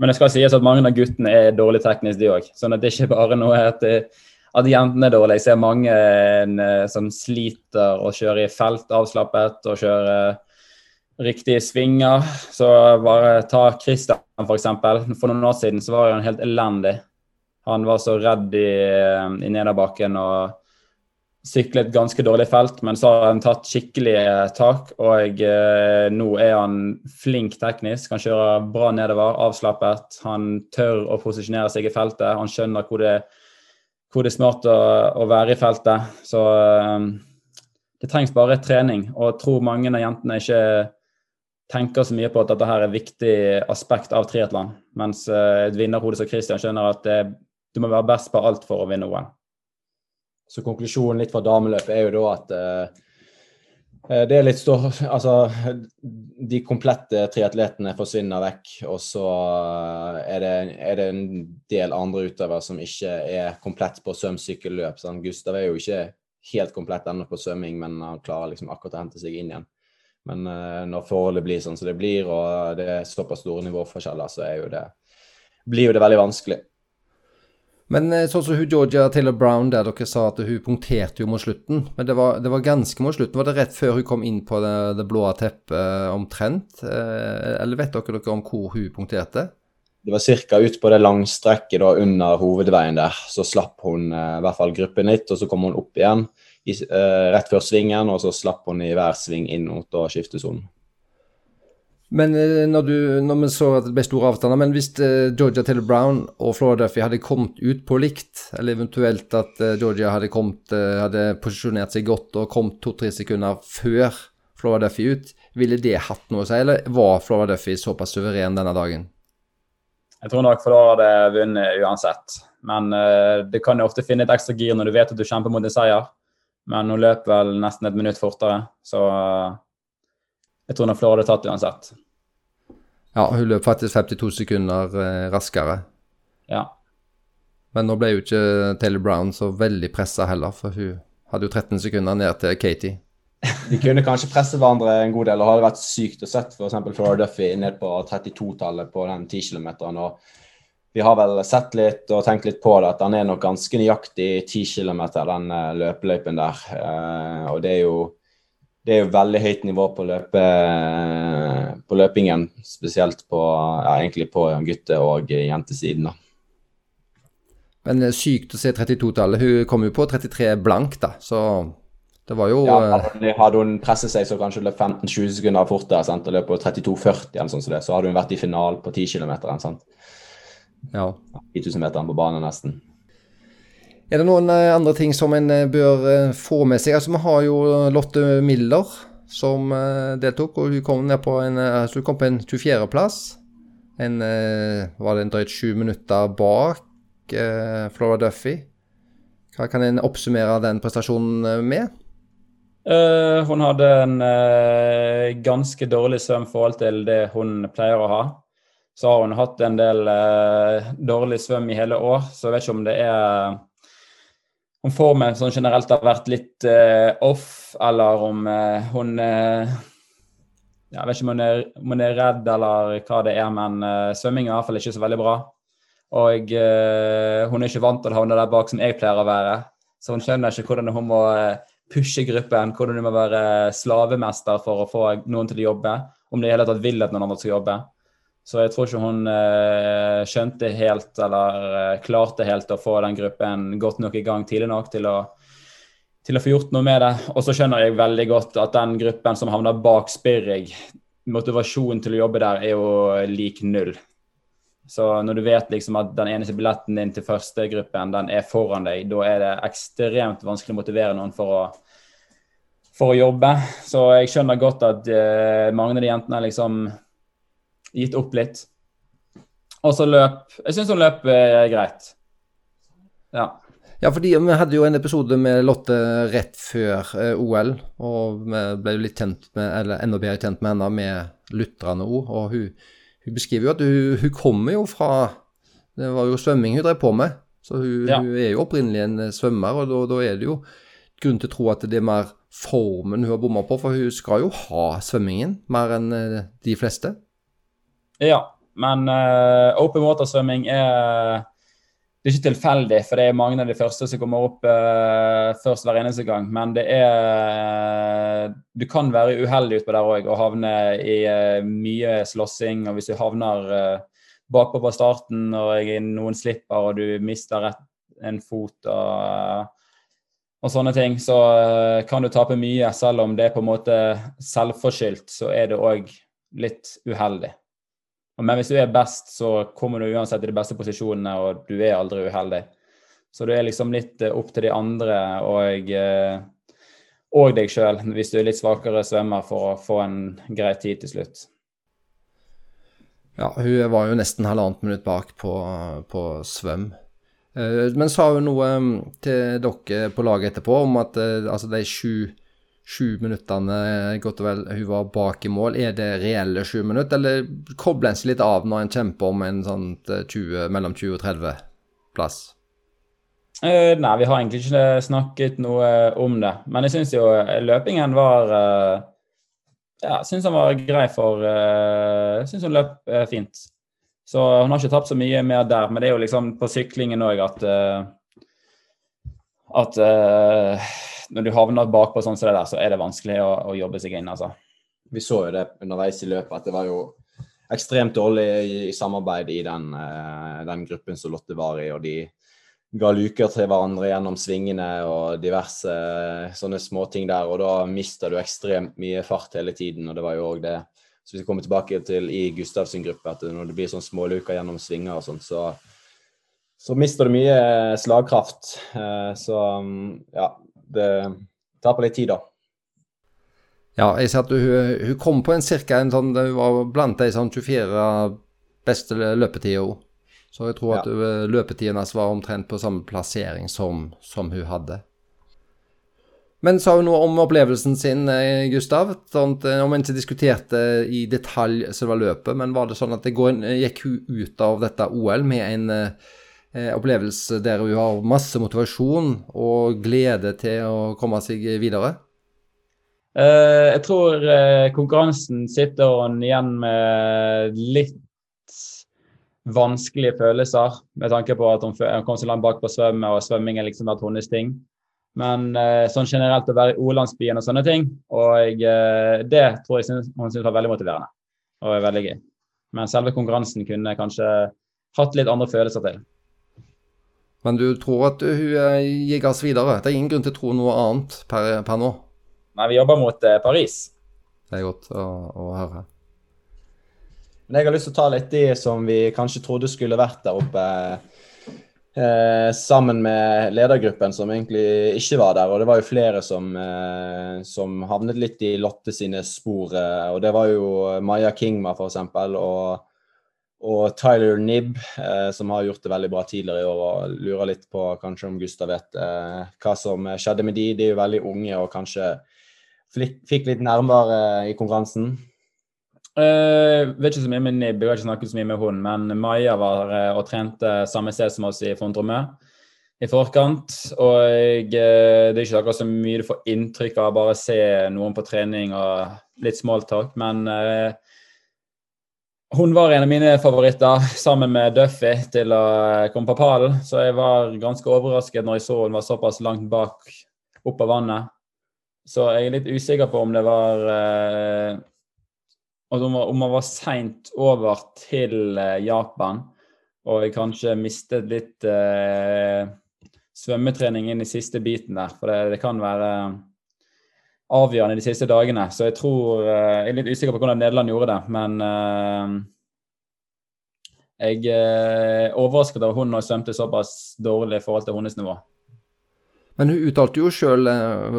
Men det skal sies at mange av guttene er dårlig teknisk, de òg. Sånn at det ikke bare noe at, at jentene er dårlige. Jeg ser mange en, som sliter å kjøre i felt avslappet og kjøre riktige svinger. Så bare ta Christian, f.eks. For, for noen år siden så var han helt elendig. Han var så redd i, i nederbakken og syklet et ganske dårlig felt, men så har han tatt skikkelige tak. Og eh, nå er han flink teknisk. Han kjører bra nedover, avslappet. Han tør å posisjonere seg i feltet. Han skjønner hvor det, hvor det er smart å, å, være i feltet. Så eh, det trengs bare trening. Og jeg tror mange av jentene ikke tenker så mye på at dette her er et viktig aspekt av triatlon. Mens eh, et vinnerhode som Christian skjønner at det, du må være best på alt for å vinne OL. Så konklusjonen litt fra dameløpet er jo da at eh, det er litt stor Altså, de komplette triatletene forsvinner vekk, og så er det, er det en del andre utøvere som ikke er komplett på svømsykkelløp. Gustav er jo ikke helt komplett ennå på svømming, men han klarer liksom akkurat å hente seg inn igjen. Men eh, når forholdet blir sånn som det blir, og det er såpass store nivåforskjeller, så er jo det, blir jo det veldig vanskelig. Men eh, sånn som hun Georgia Taylor Brown der, dere sa at hun punkterte jo mot slutten. Men det var, det var ganske mot slutten. Var det rett før hun kom inn på det, det blå teppet eh, omtrent? Eh, eller vet dere noe om hvor hun punkterte? Det var ca. ut på det langstrekket da, under hovedveien der. Så slapp hun i hvert fall gruppen litt, og så kom hun opp igjen i, rett før svingen. Og så slapp hun i hver sving inn mot skiftesonen. Men eh, når, du, når vi så at det ble store avstander, men hvis uh, Georgia Taylor Brown og Florida Duffy hadde kommet ut på likt, eller eventuelt at uh, Georgia hadde, kommet, uh, hadde posisjonert seg godt og kommet to-tre sekunder før Florida Duffy ut, ville det hatt noe å si, eller var Florida Duffy såpass suveren denne dagen? Jeg tror nok Florida hadde vunnet uansett. Men det kan jo ofte finne et ekstra gir når du vet at du kjemper mot en seier. Men hun løp vel nesten et minutt fortere, så jeg tror nok Flora hadde tatt uansett. Ja, hun løp faktisk 52 sekunder eh, raskere. Ja. Men nå ble jo ikke Taylor Brown så veldig pressa heller, for hun hadde jo 13 sekunder ned til Katie. De kunne kanskje presse hverandre en god del. og hadde vært sykt å sett f.eks. Flora Duffy ned på 32-tallet på den 10 km. Vi har vel sett litt og tenkt litt på det, at han er nok ganske nøyaktig 10 km, den eh, løpeløypen der. Uh, og det er jo det er jo veldig høyt nivå på, løpe, på løpingen, spesielt på, ja, egentlig på gutte- og jentesiden. da. Men sykt å se 32-tallet. Hun kom jo på 33 blank, da, så det var jo ja, eh, Hadde hun presset seg så kanskje løp 15-20 sekunder fortere sant, og løp på 32,40, eller sånn som det, så hadde hun vært i finalen på 10 km. Ja. 10 000 meter på banen, nesten. Er det noen eh, andre ting som en eh, bør eh, få med seg? Altså, Vi har jo Lotte Miller som deltok, og hun kom ned på en, altså, hun kom på en 24.-plass. En, var det en drøyt sju minutter bak Flora Duffy. Hva kan en oppsummere den prestasjonen med? Uh, hun hadde en uh, ganske dårlig søvn forhold til det hun pleier å ha. Så har hun hatt en del uh, dårlig svøm i hele år, så jeg vet ikke om det er om formen sånn generelt har vært litt uh, off, eller om uh, hun uh, Jeg vet ikke om hun, er, om hun, er, redd eller hva det er, men uh, svømming er i hvert fall ikke så veldig bra. Og hun er ikke vant til å havne der bak som jeg pleier å være. Så hun skjønner ikke hvordan hun må pushe gruppen, hvordan hun må være slavemester for å få noen til å jobbe. Om de i hele tatt vil at noen andre skal jobbe. Så jeg tror ikke hun eh, skjønte helt, eller eh, klarte helt å få den gruppen godt nok i gang tidlig nok til å, til å få gjort noe med det. Og så skjønner jeg veldig godt at den gruppen som havner bak Spirrig, motivasjonen til å jobbe der er jo lik null. Så når du vet liksom at den eneste billetten din til første gruppen den er foran deg, da er det ekstremt vanskelig å motivere noen for å, for å jobbe. Så jeg skjønner godt at eh, mange av de jentene liksom gitt opp litt. Og så løp Jeg syns hun løp eh, greit. Ja. Ja, fordi vi hadde jo en episode med Lotte rett før eh, OL, og vi ble jo litt kjent med, eller enda bedre kjent med henne med lytterne òg. Og hun, hun, beskriver jo at hun, hun, kommer jo fra Det var jo svømming hun drev på med. Så hun, ja. hun er jo opprinnelig en eh, svømmer, og da, er det jo grunn til å tro at det er mer formen hun har bomma på, for hun skal jo ha svømmingen mer enn eh, de fleste. Ja, men uh, open water-svømming er det er ikke tilfeldig, for det er mange av de første som kommer opp uh, først hver eneste gang. Men det er Du kan være uheldig utpå der òg og havne i uh, mye slåssing. Og hvis du havner uh, bakpå på starten og noen slipper og du mister et, en fot og, og sånne ting, så kan du tape mye. Selv om det er på en måte selvforskyldt, så er det òg litt uheldig. Men hvis du er best, så kommer du uansett i de beste posisjonene, og du er aldri uheldig. Så du er liksom litt eh, opp til de andre og, eh, og deg sjøl, hvis du er litt svakere svømmer, for å få en grei tid til slutt. Ja, hun var jo nesten halvannet minutt bak på, på svøm. Eh, men sa hun noe mm, til dere på laget etterpå om at altså de sju sju minuttene godt og vel hun var bak i mål, er det reelle sju minutter, eller kobler en seg litt av når en kjemper om en sånn 20, eh, mellom 20 og 30 plass? Uh, nei, vi har egentlig ikke snakket noe om det. Men jeg syns jo løpingen var uh, Ja, syns han var grei for uh, syns hun løp fint. Så hun har ikke tapt så mye mer der. Men det er jo liksom på syklingen òg at uh, at uh, når du havner bakpå sånn som det der, så er det vanskelig å, å, jobbe seg inn, altså. Vi så jo det underveis i løpet, at det var jo ekstremt dårlig i, i samarbeid i den, uh, den, gruppen som Lotte var i, og de ga luker til hverandre gjennom svingene og diverse uh, sånne småting der, og da mister du ekstremt mye fart hele tiden, og det var jo òg det så vi kommer tilbake til i Gustavs gruppe, at når det blir sånn småluker gjennom svinger og sånn, så så mister du mye slagkraft. Eh, så mm, ja, det tar på litt tid, da. Ja, jeg ser at hun, hun kom på en cirka en sånn Hun var blant de sånn 24 beste løpetider. Så jeg tror at ja. løpetiden hennes var omtrent på samme plassering som, som hun hadde. Men sa hun noe om opplevelsen sin, eh, Gustav? Sånn, om en ikke diskuterte i detalj selve løpet, men var det sånn at det gikk hun ut av dette OL med en eh, opplevelse der hun har masse motivasjon og glede til å komme seg videre? Uh, jeg tror uh, konkurransen sitter hun igjen med litt vanskelige følelser, med tanke på at hun, kom så langt bak på svømmet, og svømming er liksom vært hennes ting. Men sånn generelt å være i O-landsbyen og sånne ting, og det tror jeg synes, hun syns var veldig motiverende og veldig gøy. Men selve konkurransen kunne kanskje hatt litt andre følelser til. Men du tror at hun eh, gir gass videre? Det er ingen grunn til å tro noe annet per, per nå? Nei, vi jobber mot eh, Paris. Det er godt å, å, høre. Men jeg har lyst til å ta litt de som vi kanskje trodde skulle vært der oppe. Eh, sammen med ledergruppen som egentlig ikke var der. Og det var jo flere som, eh, som havnet litt i Lotte sine spor. Eh, og det var jo Maja Kingma, f.eks. Og og Tyler Nibb, eh, som har gjort det veldig bra tidligere i år. og Lurer litt på kanskje om Gustav vet eh, hva som skjedde med de. De er jo veldig unge og kanskje fikk litt nærmere i konkurransen. Uh, vet ikke så mye med Nibb, jeg har ikke snakket så mye med hun, men Maja var uh, og trente samme sted som oss i Fondromø i forkant. Og uh, det er ikke akkurat så mye du får inntrykk av bare å se noen på trening og litt smalltalk, men uh, hun var en av mine favoritter, sammen med Duffy, til å komme på pallen. Så jeg var ganske overrasket når jeg så hun var såpass langt bak opp av vannet. Så jeg er litt usikker på om det var eh, Om man var seint over til eh, Japan, og jeg kanskje mistet litt eh, svømmetrening inn i siste biten der. For det, det kan være avgjørende de siste dagene. Så jeg tror eh, Jeg er litt usikker på hvordan Nederland gjorde det, men uh, jeg er overrasket over hun har svømte såpass dårlig i forhold til hennes nivå. Men hun uttalte jo sjøl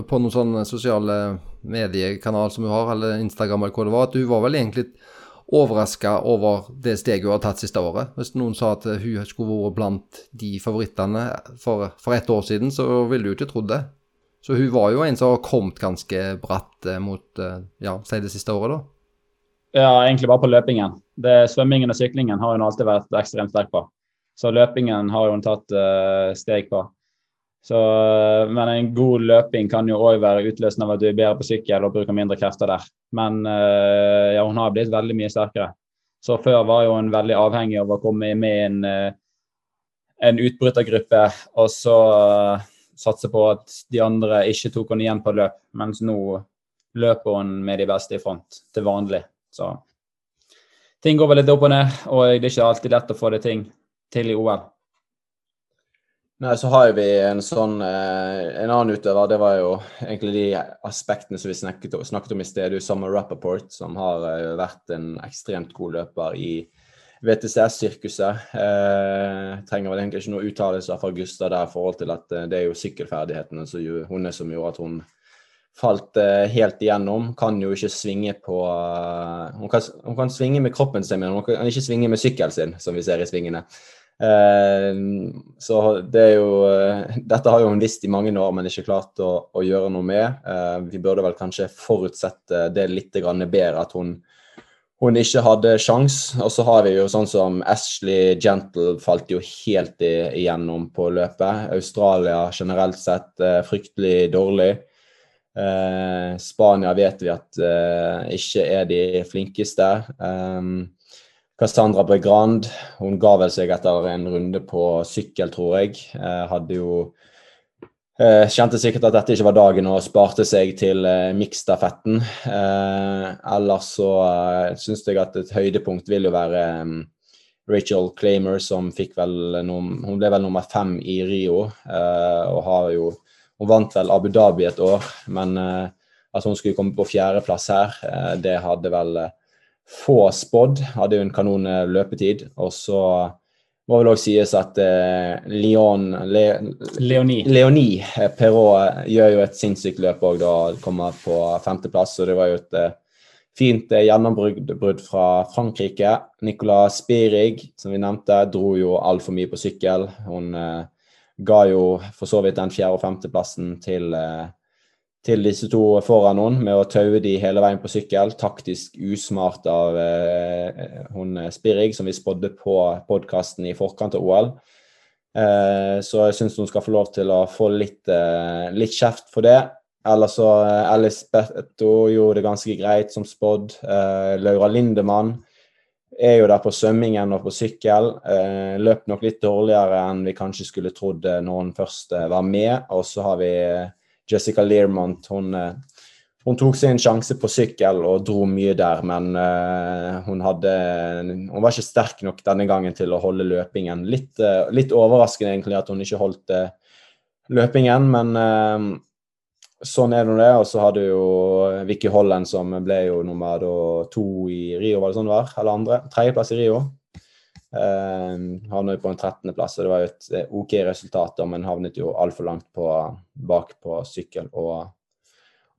på noen sånne sosiale mediekanal som hun har, eller Instagram eller hva det var, at hun var vel egentlig overraska over det steget hun har tatt siste året. Hvis noen sa at hun skulle vært blant de favorittene for, for ett år siden, så ville du ikke trodd det. Så hun var jo en som har kommet ganske bratt eh, mot eh, ja, si det siste året, da. Ja, egentlig bare på løpingen. Det, svømmingen og syklingen har hun alltid vært ekstremt sterk på. Så løpingen har hun tatt uh, steg på. Så, men en god løping kan jo òg være utløsende av at du er bedre på sykkel og bruker mindre krefter der. Men uh, ja, hun har blitt veldig mye sterkere. Så før var hun veldig avhengig av å komme med i en, uh, en utbrytergruppe, og så satse på at de andre ikke tok henne igjen på løp, mens nå løper hun med de beste i front til vanlig. Så ting går vel litt opp og ned, og det er ikke alltid lett å få det ting til i OL. Nei, så har vi en sånn eh, En annen utøver, det var jo egentlig de aspektene som vi snakket, om i sted. Summer Rappaport, som har eh, vært en ekstremt god løper i VTCS-sirkuset. Eh, trenger vel egentlig ikke noe uttalelse fra Gustav der i forhold til at eh, det er jo sykkelferdighetene som jo, hun er som gjorde at hun falt eh, helt igjennom. Kan jo ikke svinge på uh, hun, kan, hun, kan, svinge med kroppen sin, men hun kan ikke svinge med sykkelen sin, som vi ser i svingene. Eh, så det er jo uh, Dette har jo hun visst i mange år, men ikke klart å, å gjøre noe med. Eh, vi burde vel kanskje forutsette det litt bedre, at hun hun ikke hadde sjans. Og så har vi jo sånn som Ashley Gentle falt jo helt igjennom på løpet. Australia generelt sett eh, fryktelig dårlig. Eh, Spania vet vi at eh, ikke er de flinkeste. Cassandra Bregrand. Hun ga vel seg etter en runde på sykkel, tror jeg. Hadde jo eh, Kjente sikkert at dette ikke var dagen og sparte seg til eh, miksstafetten. Eh, ellers så eh, syns jeg at et høydepunkt vil jo være um, Rachel Claimer, som fikk vel noen, Hun ble vel nummer fem i Rio, eh, og har jo Hun vant vel Abu Dhabi et år, men eh, at hun skulle komme på fjerdeplass her, eh, det hadde vel få spådd. Hadde jo en kanon løpetid. Og så må vel òg sies at eh, Leon Le, Leonie. Leonie Perrault gjør jo et sinnssykt løp òg, da kommer på femteplass. Og det var jo et eh, fint eh, gjennombrudd fra Frankrike. Nicolas Spirig, som vi nevnte, dro jo altfor mye på sykkel. Hun eh, ga jo for så vidt den fjerde- og femteplassen til eh, til disse to foran henne med å taue de hele veien på sykkel. Taktisk usmart av eh, hun Spirig, som vi spådde på podkasten i forkant av OL. Eh, så jeg syns hun skal få lov til å få litt, eh, litt kjeft for det. Ellers så eh, Alice Betto gjorde det ganske greit som spådd. Eh, Laura Lindemann er jo der på svømmingen og på sykkel. Eh, løp nok litt dårligere enn vi kanskje skulle trodd eh, når hun først eh, var med. Og så har vi eh, Jessica Learmont. Hun, eh, hun, tok seg en sjanse på sykkel og dro mye der, men uh, hun hadde Hun var ikke sterk nok denne gangen til å holde løpingen. Litt, uh, litt overraskende egentlig at hun ikke holdt løpingen, men sånn er nå det. Og så hadde jo Vicky Holland som ble jo nummer to i Rio, var det sånn det var? Eller andre? Tredjeplass i Rio. Uh, havnet på en 13.-plass, og det var jo et eh, OK resultat, da, men havnet jo altfor langt på, bak på sykkel og,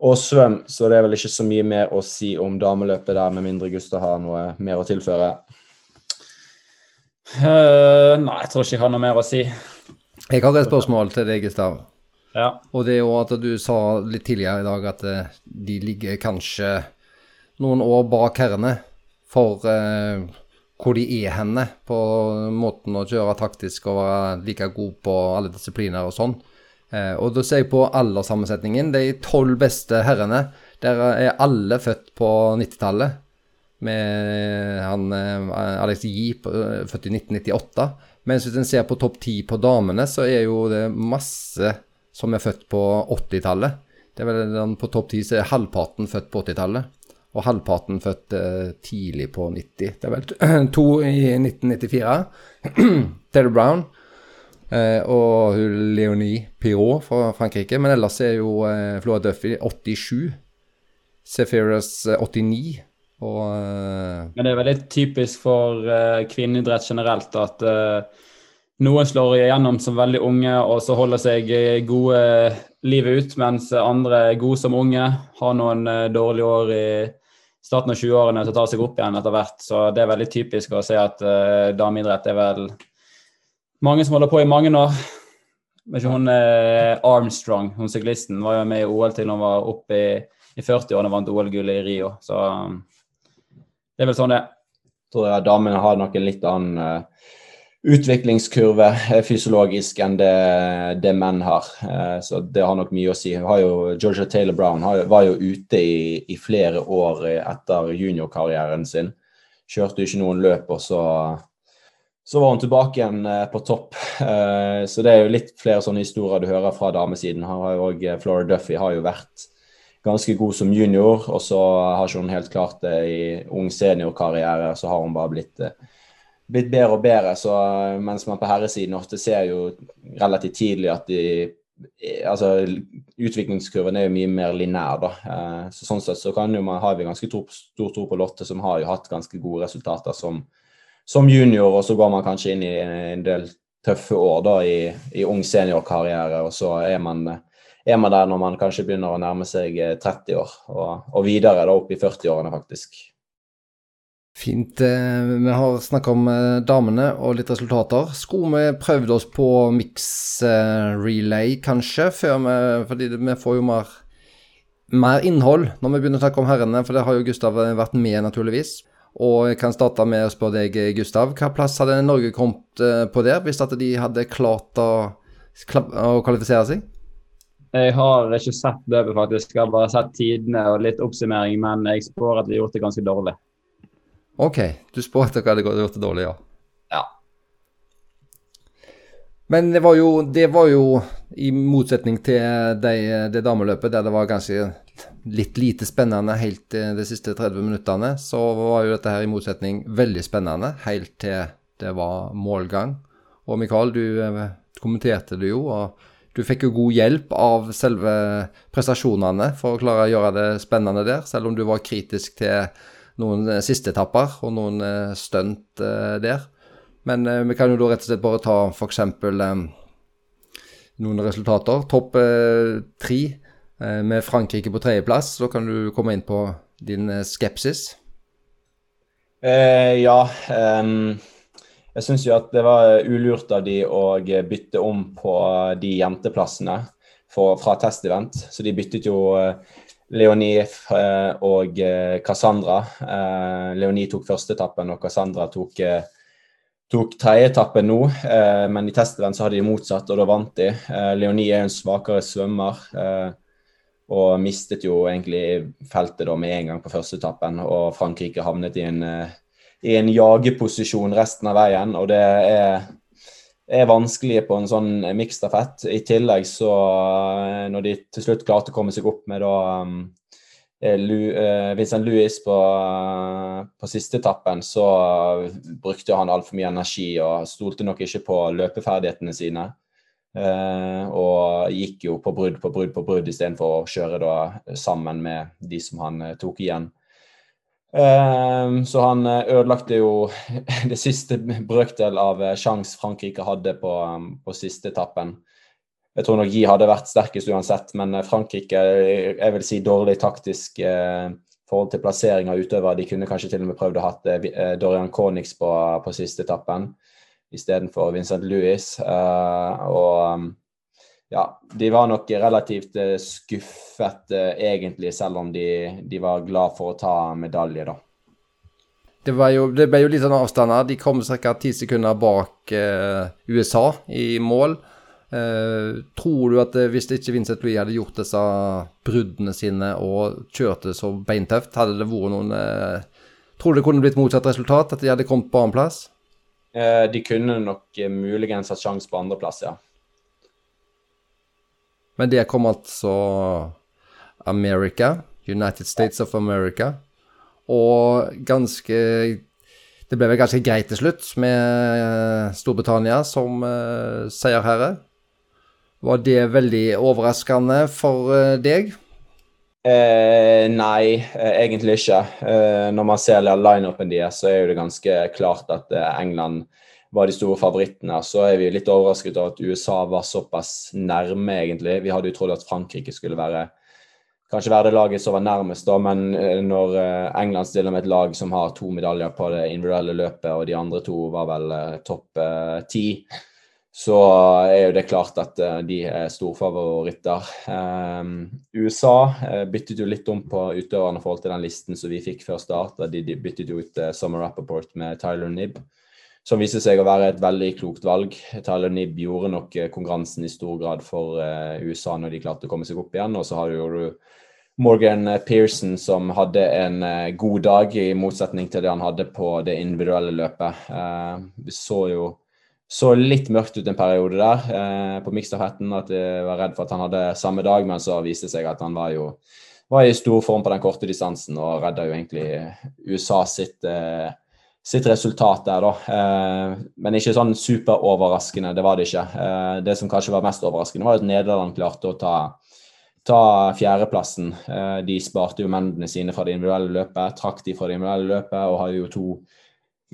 og svøm. Så det er vel ikke så mye mer å si om dameløpet der, med mindre Gustav har noe mer å tilføre. Uh, nei, jeg tror ikke jeg har noe mer å si. Jeg har et spørsmål til deg, Gustav. Ja. Og det er jo at du sa litt tidligere i dag at de ligger kanskje noen år bak herrene for uh, hvor de er henne på måten å kjøre taktisk og være like god på alle disipliner og sånn. Eh, og da ser jeg på alderssammensetningen. De tolv beste herrene, der er alle født på 90-tallet. Med han eh, Alex Yi, født i 1998. Mens hvis en ser på topp ti på damene, så er jo det masse som er født på 80-tallet. Det er vel På topp ti er halvparten født på 80-tallet og halvparten født eh, tidlig på 90. Det er vel to i 1994. Taylor Brown eh, og Leonie Pirot fra Frankrike. Men ellers er jo eh, Flora Duffy 87. Zephyrus 89. Eh, og Men det er veldig typisk for kvinneidrett generelt at noen slår igjennom som veldig unge og så holder seg gode livet ut, mens andre er gode som unge, har noen dårlige år i starten av 20-årene til å ta seg opp igjen etter hvert. Så det er veldig typisk å se at uh, dameidrett er vel mange som holder på i mange år. Men hun uh, Armstrong, hun syklisten, var jo med i OL til hun var oppe i, i 40-årene og vant OL-gullet i Rio. Så um, det er vel sånn det er. Tror jeg damene har nok en litt annen uh utviklingskurve eh, fysiologisk enn det, det, menn har. Eh, så det har nok mye å si. Jo, Georgia Taylor Brown var jo ute i, i flere år etter juniorkarrieren sin. Kjørte jo ikke noen løp, og så, så var hun tilbake igjen eh, på topp. Så det er jo litt flere sånne historier du hører fra damesiden. Flora Duffy har jo vært ganske god som junior, og så har ikke hun helt klart det i ung seniorkarriere. Så har hun bare blitt blitt bedre og bedre. så Mens man på herresiden ofte ser jo relativt tidlig at de altså Utviklingskurven er jo mye mer lineær. da, eh, så Sånn sett så kan jo man, har vi ganske tro, stor tro på Lotte, som har jo hatt ganske gode resultater som, som junior. Og så går man kanskje inn i en del tøffe år da i, i ung seniorkarriere, og så er man, er man, der når man kanskje begynner å nærme seg 30 år, og, og videre da opp i 40-årene, faktisk. Fint. Eh, vi har snakka om eh, damene og litt resultater. Skulle vi prøvd oss på mix eh, kanskje? Vi, fordi vi får jo mer, mer innhold når vi begynner å snakke om herrene, for det har jo Gustav vært med, naturligvis. Og jeg kan starte med å spørre deg, Gustav. Hva plass hadde Norge kommet på der, hvis at de hadde klart å, å kvalifisere seg? Jeg har ikke sett løpet, faktisk. Jeg har bare sett tidene og litt oppsummering, men jeg spår at vi har gjort det ganske dårlig. OK, du spådde dere hadde gjort det dårlig, ja. Ja. Men det var jo, det var jo i motsetning til det, det dameløpet der det var ganske litt lite spennende helt de siste 30 minuttene, så var jo dette her i motsetning veldig spennende helt til det var målgang. Og Mikael, du eh, kommenterte det jo, og du fikk jo god hjelp av selve prestasjonene for å klare å gjøre det spennende der, selv om du var kritisk til noen sisteetapper siste etapper og noen eh, stunt der. Men vi kan jo da rett og slett bare ta f.eks. noen resultater. Topp tre med Frankrike på tredjeplass. Da kan du komme inn på din skepsis. Eh, ja. Um jeg syns jo at det var ulurt av de å bytte om på de jenteplassene for, fra testevent. Så de byttet jo eh, Leonie eh, og eh, Cassandra. Leonie tok første etappen, og Cassandra tok, tok tredjeetappen nå. Men i testevent så hadde de motsatt, og da vant de. Leonie er en svakere svømmer. Og mistet jo egentlig feltet da med en gang på første etappen, og Frankrike havnet i en i en jageposisjon resten av veien, og det er, er vanskelig på en sånn miksstafett. I tillegg så, eh, når de til slutt klarte å komme seg opp med da Lu, uh, Vincent Louis på, på siste etappen, så brukte han altfor mye energi og stolte nok ikke på løpeferdighetene sine. Og gikk jo på brudd på brudd på brudd istedenfor å kjøre da sammen med de som han tok igjen. Ehm, så han eh, ødelagte jo det siste brøkdel av eh, sjanse Frankrike hadde på, um, på, siste etappen. Jeg tror nok Gi hadde vært sterkest uansett, men eh, Frankrike jeg vil si dårlig taktisk forhold til plassering av utøvere. De kunne kanskje til og med prøvd å ha eh, Dorian Conix på, på siste etappen istedenfor Vincent Louis. Og um, ja, de var nok relativt eh, skuffet eh, egentlig, selv om de, de, var glad for å ta medalje, da. Det, jo, det ble jo litt sånn avstander. De kom ca. ti sekunder bak eh, USA i mål. Eh, tror du at eh, hvis ikke Vincent Louis hadde gjort disse bruddene sine og kjørte så beintøft, hadde det vært noen eh, Tror du det kunne blitt motsatt resultat? At de hadde kommet på annenplass? de kunne nok muligens hatt sjanse på andreplass, ja. Men det kom altså America, United States of America. Og ganske Det ble vel ganske greit til slutt, med Storbritannia som uh, seierherre. Var det veldig overraskende for uh, deg? Eh, nei, eh, egentlig ikke. Eh, når man ser lineupen deres, så er det ganske klart at eh, England var de store favorittene. Så er vi litt overrasket over at USA var såpass nærme, egentlig. Vi hadde jo trodd at Frankrike skulle være kanskje være det laget som var nærmest, da, men eh, når eh, England stiller med et lag som har to medaljer på det individuelle løpet, og de andre to var vel eh, topp ti, så er jo det klart at de er storfavoritter. Um, USA byttet jo litt om på utøverne i forhold til den listen som vi fikk før start. De byttet jo ut Summer Rappaport med Tyler Nibb som viste seg å være et veldig klokt valg. Tyler Nibb gjorde nok eh, konkurransen i stor grad for uh, USA når de klarte å komme seg opp igjen. Og så har du Morgan Pearson som hadde en uh, god dag, i motsetning til det han hadde på det individuelle løpet. Vi så jo så litt mørkt ut en periode der på miksstafetten, at jeg var redd for at han hadde samme dag, men så viste det seg at han var jo var i stor form på den korte distansen og redda jo egentlig USA sitt sitt resultat der, da. Eh, men ikke sånn superoverraskende, det var det ikke. Eh, det som kanskje var mest overraskende, var at Nederland klarte å ta, ta fjerdeplassen. Eh, de sparte jo mennene sine fra det individuelle løpet, trakk de fra det individuelle løpet og har jo to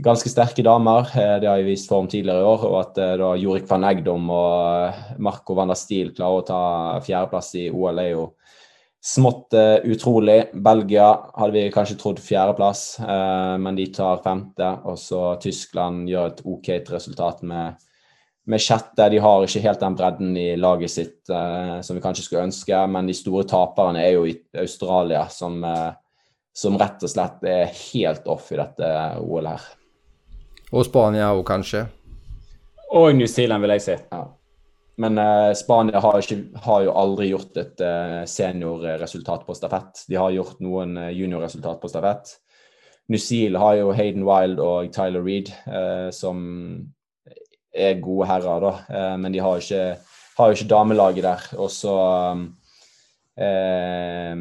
ganske sterke damer. Det har jeg vist form tidligere i år. Og at da Jorik van Egdom og Marco van der Stiel klarer å ta fjerdeplass i OL, er jo Smått uh, utrolig. Belgia hadde vi kanskje trodd fjerdeplass, uh, men de tar femte. Og så Tyskland gjør et OK resultat med, med sjette. De har ikke helt den bredden i laget sitt uh, som vi kanskje skulle ønske, men de store taperne er jo i Australia, som, som rett og slett er helt off i dette OL her. Og Spania òg, kanskje? Og New Zealand, vil jeg si. Ja. Men eh, Spania har, ikke, har, jo aldri gjort et eh, seniorresultat på stafett. De har gjort noen eh, juniorresultat på stafett. Nusil har jo Hayden Wild og Tyler Reed, eh, som er gode herrer, da. Eh, men de har jo ikke, ikke damelaget der. Og så eh,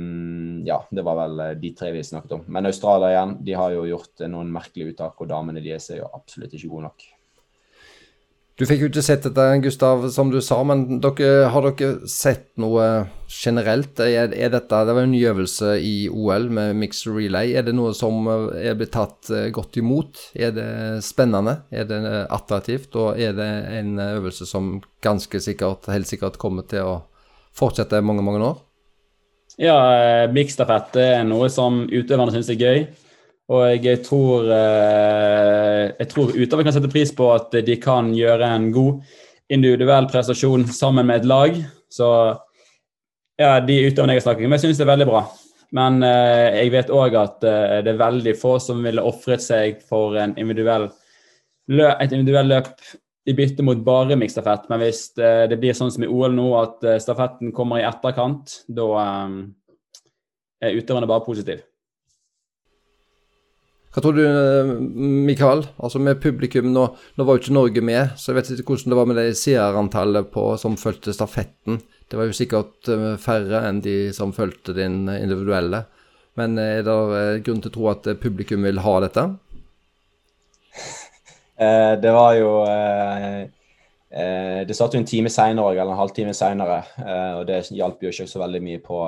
Ja, det var vel de tre vi snakket om. Men Australia igjen, de har jo gjort noen merkelige uttak, og damene deres er jo absolutt ikke gode nok. Du fikk jo ikke sett dette, Gustav, som du sa, men dere, har dere sett noe generelt? Er, er dette, Det var en ny øvelse i OL med mixed relay. Er det noe som er blitt tatt eh, godt imot? Er det spennende? Er det attraktivt? Og er det en øvelse som ganske sikkert, helt sikkert kommer til å fortsette mange, mange år? Ja, Mixed miksstafett er noe som utøverne syns er gøy. Og jeg tror, eh, jeg tror utover kan sette pris på at de kan gjøre en god individuell prestasjon sammen med et lag. Så ja, de utøverne jeg har snakket med, syns det er veldig bra. Men eh, jeg vet òg at eh, det er veldig få som ville ofret seg for individuell løp, et individuelt løp i bytte mot bare miksstafett. Men hvis det blir sånn som i OL nå, at stafetten kommer i etterkant, da er utøverne bare positive. Hva tror du, Mikael? Altså med publikum, nå, nå, var jo ikke Norge med, så jeg vet ikke hvordan det var med det seerantallet som fulgte stafetten. Det var jo sikkert eh, færre enn de som fulgte din individuelle. Men er det eh, grunn til å tro at publikum vil ha dette? Eh, det var jo Det satt jo en time seinere, eller en halvtime seinere, og det hjalp jo ikke så veldig mye på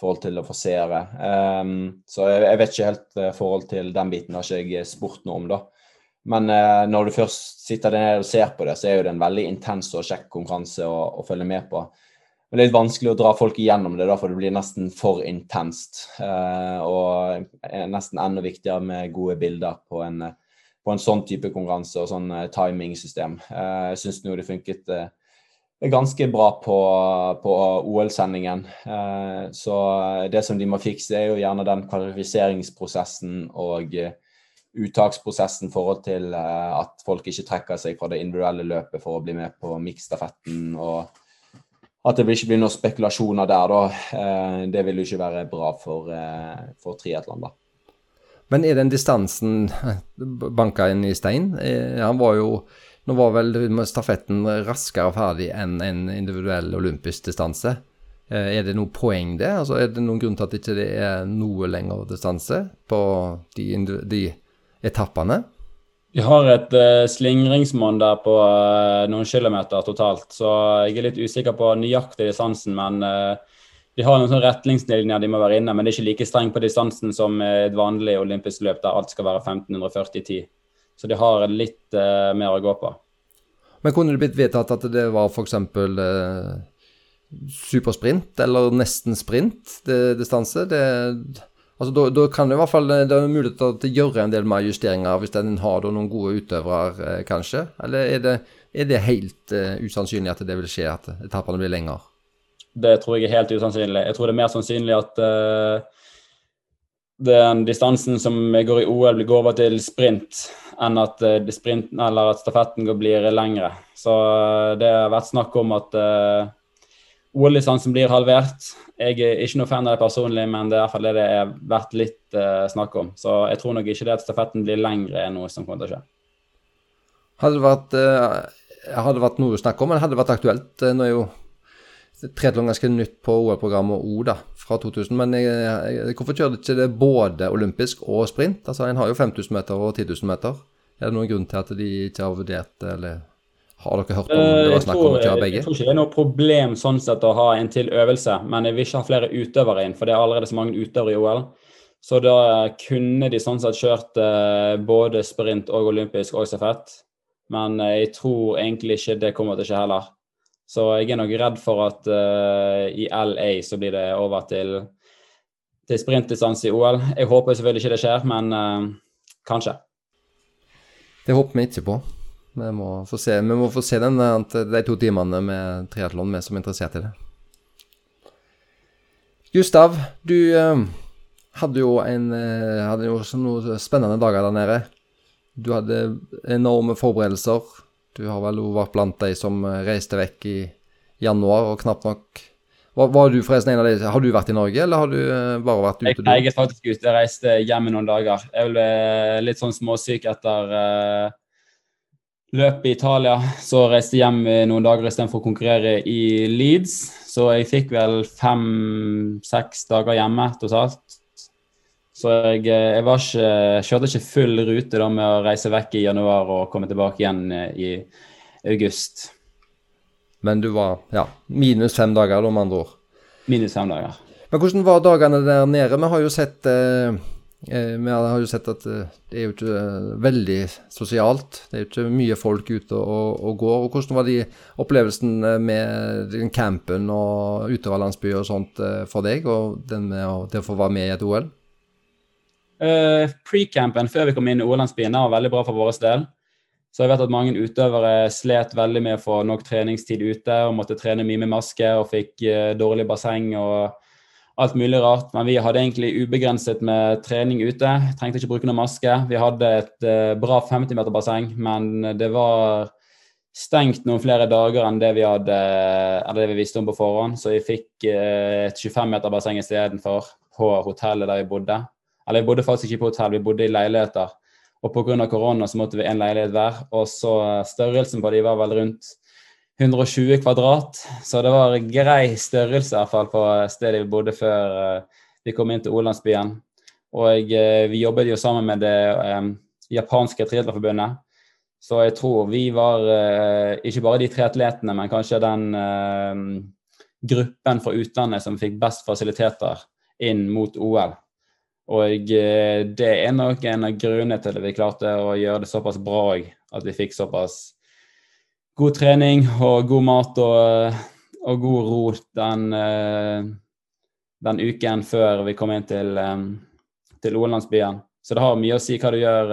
forhold til å forsere. Um, så jeg, jeg, vet ikke helt uh, forhold til den biten, har ikke jeg spurt noe om, da. Men uh, når du først sitter der nede og ser på det, så er jo det en veldig intens og kjekk konkurranse å, å, følge med på. Men det er litt vanskelig å dra folk igjennom det, da, for det blir nesten for intenst. Uh, og nesten enda viktigere med gode bilder på en, på en sånn type konkurranse og sånn timingsystem. jeg syns nå det funket er ganske bra på, på OL-sendingen. Eh, så det som de må fikse, er jo gjerne den kvalifiseringsprosessen og eh, uttaksprosessen i forhold til eh, at folk ikke trekker seg fra det individuelle løpet for å bli med på miksstafetten. og at det ikke blir noen spekulasjoner der, da. Det vil jo ikke være bra for, for triatlon, da. Men er den distansen banka inn i stein? Han var jo nå var vel stafetten raskere ferdig enn en individuell olympisk distanse. Eh, er det noe poeng det? Altså, er det noen grunn til at det ikke er noe lengre distanse på de, de etappene? Vi har et uh, slingringsmonn der på uh, noen kilometer totalt, så jeg er litt usikker på nøyaktig distansen. Men uh, de har noen sånne retningslinjer de må være inne, men det er ikke like strengt på distansen som et vanlig olympisk løp der alt skal være 1540 i tid. Så de har litt uh, mer å gå på. Men kunne det blitt vedtatt at det var f.eks. Uh, supersprint, eller nesten sprint det, distanse? Det, altså, da, da, kan det i hvert fall det er mulighet til å gjøre en del mer justeringer hvis den har noen gode utøvere, eh, kanskje? Eller er det, er det helt uh, usannsynlig at det vil skje, at etappene blir lengre? Det tror jeg er helt usannsynlig. Jeg tror det er mer sannsynlig at uh, den distansen som går i OL, går over til sprint, enn at, uh, eller at stafetten blir lengre. Så uh, det har vært snakk om at uh, OL-distansen blir halvert. Jeg er ikke noe fan av det personlig, men det er i hvert fall det det har vært litt snakk om. Så jeg tror nok ikke det at stafetten blir lengre, er noe som kommer til å skje. Hadde det vært, hadde vært noe å snakke om, eller hadde det vært aktuelt? Nå er jo triatlon ganske nytt på OL-programmet òg, da, fra 2000. Men jeg, jeg, hvorfor kjører ikke det både olympisk og sprint? Altså, En har jo 5000 meter og 10 000 meter. Er det noen grunn til at de ikke har vurdert eller har dere hørt om det var snakk om å kjøre begge? Jeg tror ikke det er noe problem sånn sett å ha en til øvelse, men jeg vil ikke ha flere utøvere inn, for det er allerede så mange utøvere i OL. Så da kunne de sånn sett kjørt eh, både sprint og olympisk og stafett. Men eh, jeg tror egentlig ikke det kommer til å skje heller. Så jeg er nok redd for at uh, i LA så blir det over til, til sprintdistanse i OL. Jeg håper selvfølgelig ikke det skjer, men uh, kanskje. Det håper vi ikke på. Vi må få se, må få se den, eh, de to timene med triatlon, vi som er interessert i det. Gustav, du uh, hadde jo en hadde jo noen spennende dager der nede. Du hadde enorme forberedelser du har vel vært blant de som eh, reiste vekk i januar og knapt nok Var, var, du forresten en av de Har du vært i Norge, eller har du uh, bare vært ute? Jeg er faktisk ute. Jeg reiste hjem i noen dager. Jeg ble litt sånn småsyk etter uh, løpet i Italia. Så reiste jeg hjem i noen dager istedenfor å konkurrere i Leeds. Så jeg fikk vel fem-seks dager hjemme totalt. Så jeg, jeg ikke, kjørte ikke full rute da med å reise vekk i januar og komme tilbake igjen i august. Men du var ja, minus fem dager, da, med andre ord. Minus fem dager. Men hvordan var dagene der nede? Vi har jo sett, eh, eh har jo sett at eh, det er jo ikke eh, veldig sosialt. Det er jo ikke mye folk ute og, og går. og Hvordan var de opplevelsene med campen og utoverlandsby og sånt for deg, og den med å, det å få være med i et OL? Uh, Pre-campen før vi kom inn i OL-landsbyen var veldig bra for vår del. Så jeg vet at mange utøvere slet veldig med å få nok treningstid ute og måtte trene mye med maske og fikk uh, dårlig basseng og alt mulig rart. Men vi hadde egentlig ubegrenset med trening ute. Trengte ikke bruke noe maske. Vi hadde et uh, bra 50-meter-basseng, men det var stengt noen flere dager enn det vi hadde, det vi visste om på forhånd. Så vi fikk et 25-meter-basseng istedenfor på hotellet der vi bodde. Eller vi bodde faktisk ikke på hotell, vi bodde i leiligheter. Og pga. korona så måtte vi en leilighet hver. Og så eh, størrelsen på de var vel rundt 120 kvadrat. Så det var grei størrelse i hvert fall på stedet vi bodde før uh, vi kom inn til Olandsbyen. Og vi jobbet jo sammen med det japanske triatlerforbundet. Så jeg tror vi var ikke bare de tre atletene, men kanskje den gruppen fra utlandet som fikk best fasiliteter inn mot OL. Og eh, det er nok en av grunnene til at vi klarte å gjøre det såpass bra òg. At vi fikk såpass god trening og god mat og, og god ro den, eh, den, uken før vi kom inn til, eh, til Ålandsbyen. Så det har mye å si hva du gjør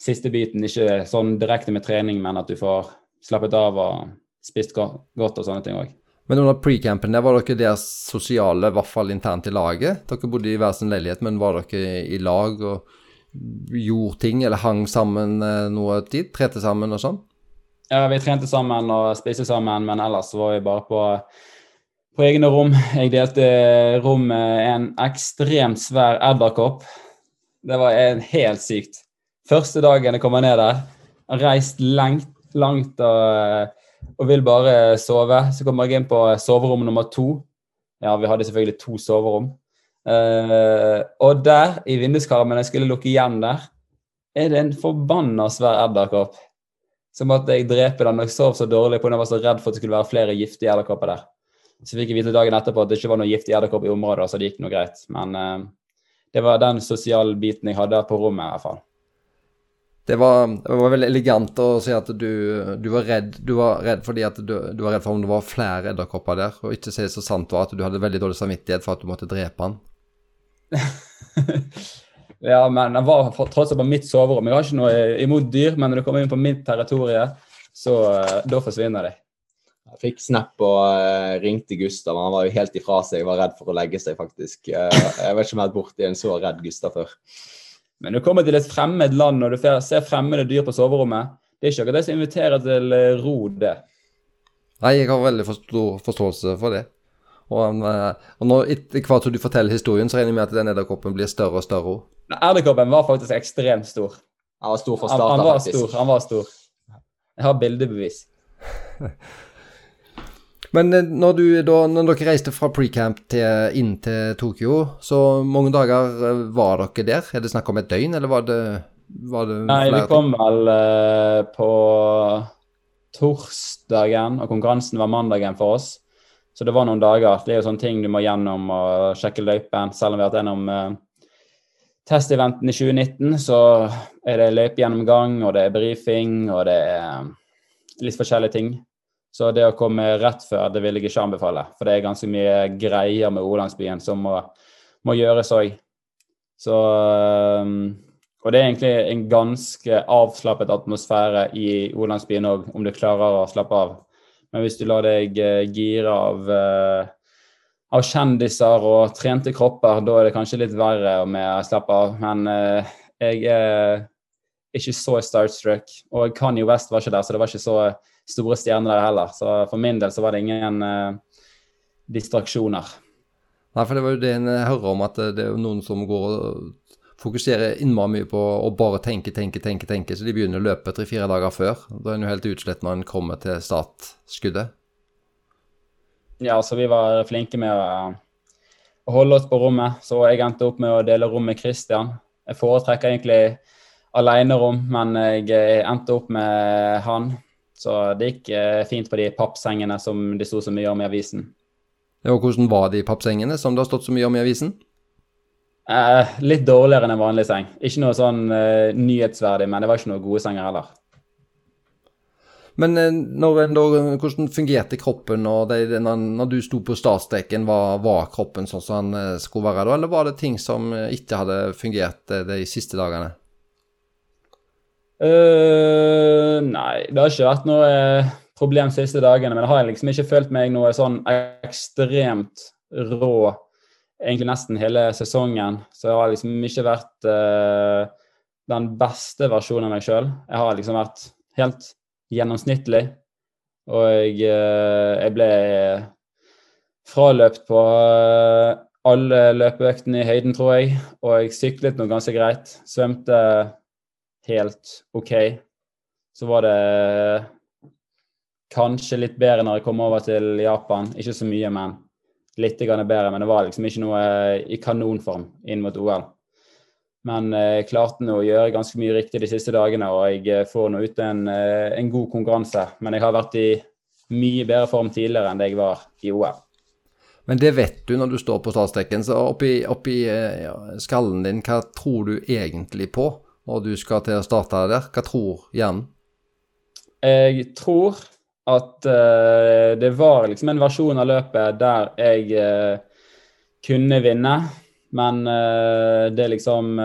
siste biten. Ikke sånn direkte med trening, men at du får slappet av og spist godt og sånne ting òg. Men under pre-campen der var dere der sosiale, i hvert fall internt i laget? Dere bodde i hver sin leilighet, men var dere i lag og gjorde ting, eller hang sammen eh, noe tid? Trente sammen og sånn? Ja, vi trente sammen og spiste sammen, men ellers var vi bare på, på egne rom. Jeg delte rom med en ekstremt svær edderkopp. Det var en helt sykt. Første dagen jeg kommer ned der, reist langt, langt og og vil bare sove. Så kommer jeg inn på soverom nummer to. Ja, vi hadde selvfølgelig to soverom. Uh, og der, i vinduskarmen jeg skulle lukke igjen der, er det en forbanna svær edderkopp. Som at jeg dreper den. Jeg sov så dårlig den, jeg var så redd for at det skulle være flere giftige edderkopper der. Så fikk jeg vite dagen etterpå at det ikke var noen giftig edderkopp i området, så det gikk noe greit. Men uh, det var den sosiale biten jeg hadde på rommet, i hvert fall. Det var, det var, veldig elegant å si at du, du, var redd Du var redd fordi at du, du, var redd for om det var flere edderkopper der, og ikke si så sant var at du hadde veldig dårlig samvittighet for at du måtte drepe han. ja, men han var tross alt på mitt soverom. Jeg har ikke noe imot dyr, men når du kommer inn på mitt territorium, så uh, da forsvinner de. Jeg fikk snap og uh, ringte Gustav. Han var jo helt ifra seg. Jeg var redd for å legge seg, faktisk. Uh, jeg vet ikke om jeg har vært borti en så redd Gustav før. Men du kommer til et fremmed land og du ser fremmede dyr på soverommet, det er ikke akkurat det som inviterer til eh, ro, det. Nei, jeg har veldig stor forståelse for det. Og, eh, og når etter hvert som du forteller historien, så regner jeg med at den edderkoppen blir større og større. Edderkoppen var faktisk ekstremt stor. Han var stor for starten, han, han var faktisk. Stor, han var stor. Jeg har bildebevis. Men eh, når, du, da, når dere reiste fra precamp inn til Tokyo, så mange dager eh, var dere der? Er det snakk om et døgn, eller var det, var det Nei, vi kom vel uh, på torsdagen, og konkurransen var mandagen for oss. Så det var noen dager. Det er jo sånne ting du må gjennom og sjekke løypen. Selv om vi har vært gjennom uh, testeventen i 2019, så er det løypegjennomgang, og det er brifing, og det er litt forskjellige ting. Så det å komme rett før, det vil jeg ikke anbefale. For det er ganske mye greier med Olandsbyen som må, må gjøres òg. Så um, Og det er egentlig en ganske avslappet atmosfære i Olandsbyen òg, om du klarer å slappe av. Men hvis du lar deg eh, gire av, uh, av kjendiser og trente kropper, da er det kanskje litt verre med å slappe av. Men uh, jeg er ikke så starstruck. Og Kanye West var ikke der, så det var ikke så store stjerner der heller. Så for min del så var det ingen uh, distraksjoner. Nei, for det var jo det en hører om, at det er noen som går og fokuserer innmari mye på å bare tenke, tenke, tenke, tenke, så de begynner å løpe tre-fire dager før. Da er en jo helt utslett når en kommer til startskuddet. Ja, så vi var flinke med å, å holde oss på rommet, så jeg endte opp med å dele rom med Christian. Jeg foretrekker egentlig alenerom, men jeg endte opp med han. Så det gikk eh, fint på de pappsengene som det sto så mye om i avisen. Ja, og hvordan var de pappsengene som det har stått så mye om i avisen? Eh, litt dårligere enn en vanlig seng. Ikke noe sånn eh, nyhetsverdig, men det var ikke noen gode senger heller. Men når, når, hvordan fungerte kroppen når, det, når du sto på startstreken? Var, var, kroppen sånn som den eh, skulle være da, eller var det ting som eh, ikke hadde fungert de siste dagene? Uh, nei, det har ikke vært noe problem de siste dagene. Men jeg har liksom ikke følt meg noe sånn ekstremt rå egentlig nesten hele sesongen. Så jeg har liksom ikke vært uh, den beste versjonen av meg sjøl. Jeg har liksom vært helt gjennomsnittlig. Og jeg, uh, jeg ble fraløpt på alle løpeøktene i høyden, tror jeg. Og jeg syklet noe ganske greit. Svømte helt OK. Så var det kanskje litt bedre når jeg kom over til Japan. Ikke så mye, men litt bedre, men det var liksom ikke noe eh, i kanonform inn mot OL. Men jeg eh, klarte nå å gjøre ganske mye riktig de siste dagene, og jeg eh, får nå ut en, en, god konkurranse. Men jeg har vært i mye bedre form tidligere enn det jeg var i OL. Men det vet du når du står på startstreken. Så oppi, oppi skallen din, hva tror du egentlig på når du skal til å starte der? Hva tror hjernen? Jeg tror at uh, det var liksom en versjon av løpet der jeg uh, kunne vinne, men uh, det liksom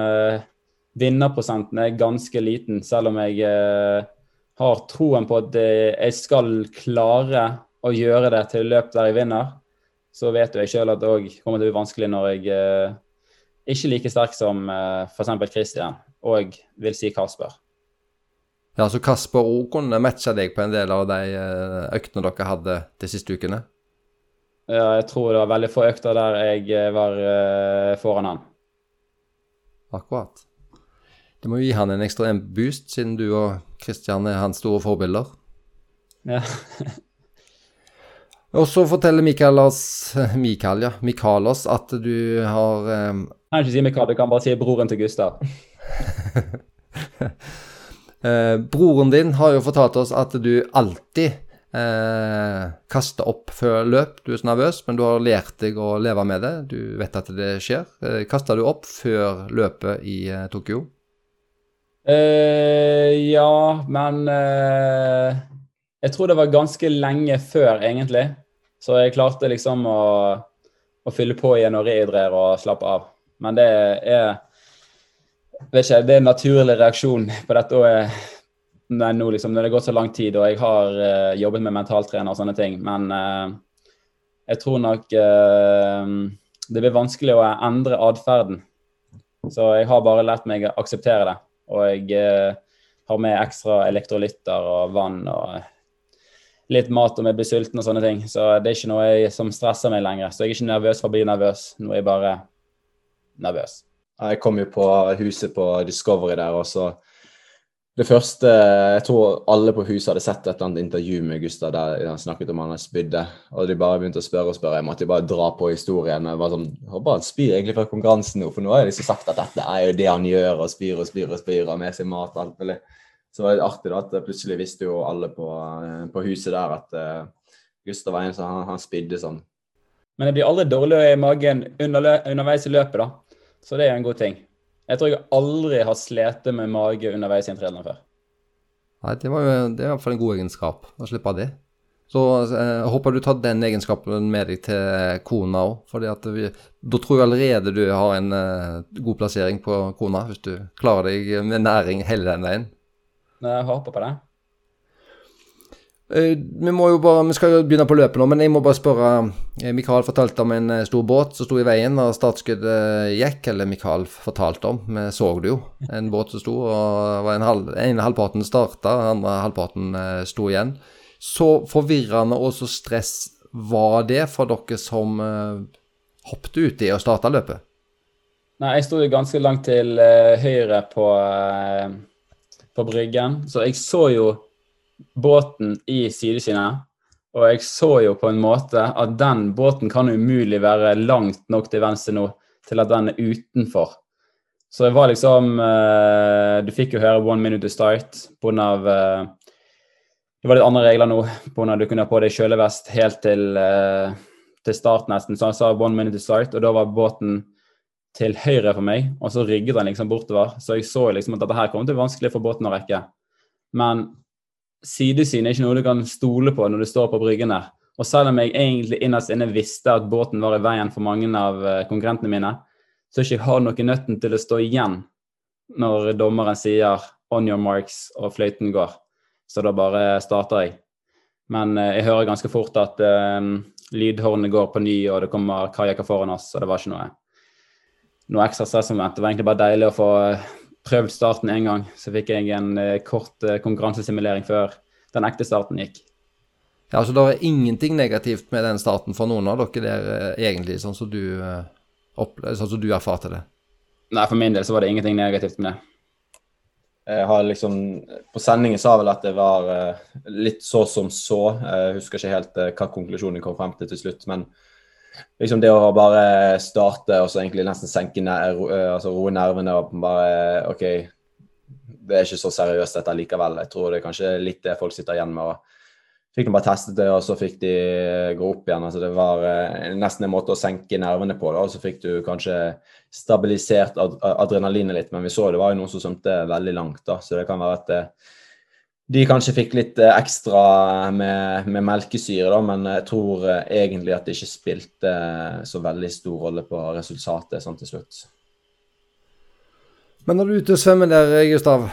Vinnerprosenten er ganske liten, selv om jeg har troen på at jeg skal klare å gjøre det til løp der jeg vinner. Så vet jo jeg sjøl at det òg kommer til å bli vanskelig når jeg ikke er like sterk som uh, f.eks. Christian og vil si Kasper. Ja, så Kasper òg kunne matcha deg på en del av de eh, øktene dere hadde de siste ukene? Ja, jeg tror det var veldig få økter der jeg eh, var uh, foran han. Akkurat. Det må jo gi han en ekstra boost, siden du og Kristian er hans store forbilder. Ja. og så forteller Mikael oss Mikael, ja. Mikael oss at du har um... Jeg kan ikke si Mikael, du kan bare si broren til Gustav. Eh, broren din har jo fortalt oss at du alltid eh, kaster opp før løp. Du er så nervøs, men du har lært deg å leve med det. Du vet at det skjer. Eh, kaster du opp før løpet i eh, Tokyo? Eh, ja, men eh, jeg tror det var ganske lenge før, egentlig. Så jeg klarte liksom å, å fylle på igjen og rehydrere og slappe av. Men det er vet ikke, Det er en naturlig reaksjon på dette. Nei, nå liksom, når det har gått så lang tid, og jeg har uh, jobbet med mentaltrener og sånne ting. Men uh, jeg tror nok uh, det blir vanskelig å endre atferden. Så jeg har bare lært meg å akseptere det. Og jeg har med ekstra elektrolytter og vann og litt mat om jeg blir sulten og sånne ting. Så det er ikke noe jeg, som stresser meg lenger. Så jeg er ikke nervøs for å bli nervøs. Nå er jeg bare nervøs. Jeg kom jo på huset på Discovery der, og så Det første Jeg tror alle på huset hadde sett et eller annet intervju med Gustav der han snakket om han hadde spydde, og de bare begynte å spørre og spørre. Jeg måtte bare dra på historien. Jeg var sånn, håper han spyr egentlig fra konkurransen nå, for nå har jeg liksom sagt at dette er jo det han gjør, og spyr og spyr og spyr og med seg mat og alt mulig. Så det var artig da, at plutselig visste jo alle på, på huset der at uh, Gustav var en som han, han spydde sånn. Men det blir aldri dårlig i magen under, underveis i løpet, da? Så det er en god ting. Jeg tror jeg aldri har slitt med mage underveis i en trener før. Nei, det, var jo, det er i hvert fall en god egenskap å slippe av det. Så eh, jeg håper du tar den egenskapen med deg til kona òg. For da tror jeg allerede du har en uh, god plassering på kona, hvis du klarer deg med næring hele den veien. Jeg håper på det. Eh, vi må jo bare, vi skal jo begynne på løpet nå, men jeg må bare spørre. Eh, Mikael fortalte om en eh, stor båt som sto i veien da startskuddet gikk. Eller Mikael fortalte om, vi så det jo. En båt som sto, og var en halv, ene halvparten starta, andre halvparten sto igjen. Så forvirrende og så stress var det for dere som hoppet uti og starta løpet? Nei, jeg sto jo ganske langt til høyre på, på bryggen, så jeg så jo båten i sideskinnet. Og jeg så jo på en måte at den båten kan umulig være langt nok til venstre nå til at den er utenfor. Så det var liksom uh, Du fikk jo høre 'one minute to start' pga. Uh, det var litt andre regler nå pga. du kunne ha på deg kjølevest helt til, uh, til start nesten. Så han sa 'one minute to start', og da var båten til høyre for meg, og så rygget den liksom bortover. Så jeg så liksom at dette her kom til vanskelig for båten å rekke. Men sidesyn er ikke noe du kan stole på når du står på bryggen der. Og selv om jeg egentlig innerst inne visste at båten var i veien for mange av konkurrentene mine, så ikke jeg ikke noe nøtten til å stå igjen når dommeren sier 'on your marks' og fløyten går. Så da bare starter jeg. Men eh, jeg hører ganske fort at eh, lydhornet går på ny, og det kommer kajakker foran oss, og det var ikke noe, noe ekstra stressmoment. Det var egentlig bare deilig å få eh, prøvd starten én gang. Så fikk jeg en eh, kort eh, konkurransesimulering før den ekte starten gikk. Ja, Så det er ingenting negativt med den starten for noen av dere der, eh, egentlig, sånn som du sånn som du erfarte det? Nei, for min del så var det ingenting negativt med det. Jeg har liksom, På sendingen sa vel at det var litt så som så. Jeg husker ikke helt hva konklusjonen kom frem til til slutt. Men liksom det å bare starte og så egentlig nesten senke ner, uh, altså roe nervene og bare OK, det er ikke så seriøst dette likevel. Jeg tror det er kanskje litt det folk sitter igjen med. og fikk de bare testet det, og så fikk de gå opp igjen. altså Det var eh, nesten en måte å senke nervene på. da, og Så fikk du kanskje stabilisert ad adrenalinet litt, men vi så det var jo noen som svømte veldig langt. da, Så det kan være at eh, de kanskje fikk litt eh, ekstra med, med, melkesyre, da, men jeg tror eh, egentlig at det ikke spilte eh, så veldig stor rolle på resultatet sånn til slutt. Men når du er ute og svømmer der, Gustav,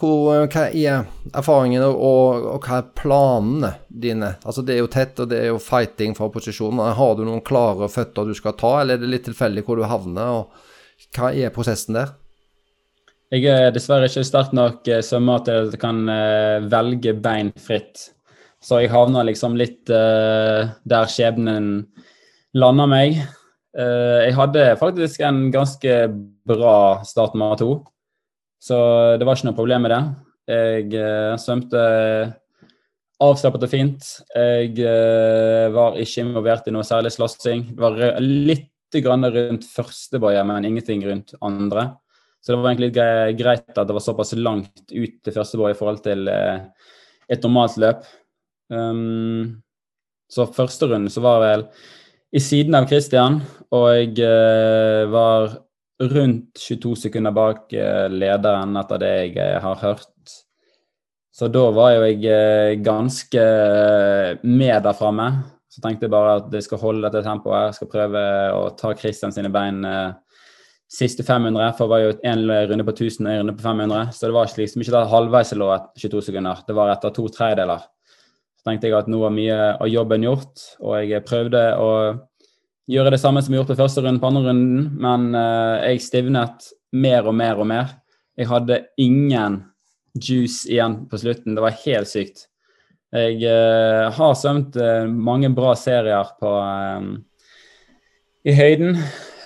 hvor, hva er erfaringene og, og, hva er planene dine? Altså Det er jo tett, og det er jo fighting for posisjonen. Har du noen klare føtter du skal ta, eller er det litt tilfeldig hvor du havner? og Hva er prosessen der? Jeg er dessverre ikke sterk nok eh, svømmer til at jeg kan uh, velge bein fritt. Så jeg havner liksom litt uh, der skjebnen lander meg. Jeg hadde faktisk en ganske bra start med to. Så det var ikke noe problem med det. Jeg svømte avslappet og fint. Jeg var ikke involvert i noe særlig slåssing. Det var litt rundt første boie, men ingenting rundt andre. Så det var egentlig greit at det var såpass langt ut til første boie i forhold til uh, et normalt løp. Um, så første runde så var vel i siden av Christian, og jeg var rundt 22 sekunder bak eh, lederen etter det jeg eh, har hørt. Så da var jo jeg eh, ganske med der framme. Så tenkte jeg bare at jeg skal holde dette tempoet. Jeg skal prøve å ta Christian sine bein siste 500. For var jo én runde på 1000 og en runde på 500. Så det var liksom ikke halvveis jeg lå etter 22 sekunder. Det var etter to tredjedeler. Så tenkte jeg at nå var mye av jobben gjort, og jeg prøvde å gjøre det samme som vi gjorde på første runde, på andre runden, men uh, jeg stivnet mer og mer og mer. Jeg hadde ingen juice igjen på slutten. Det var helt sykt. Jeg uh, har svømt uh, mange bra serier på i høyden,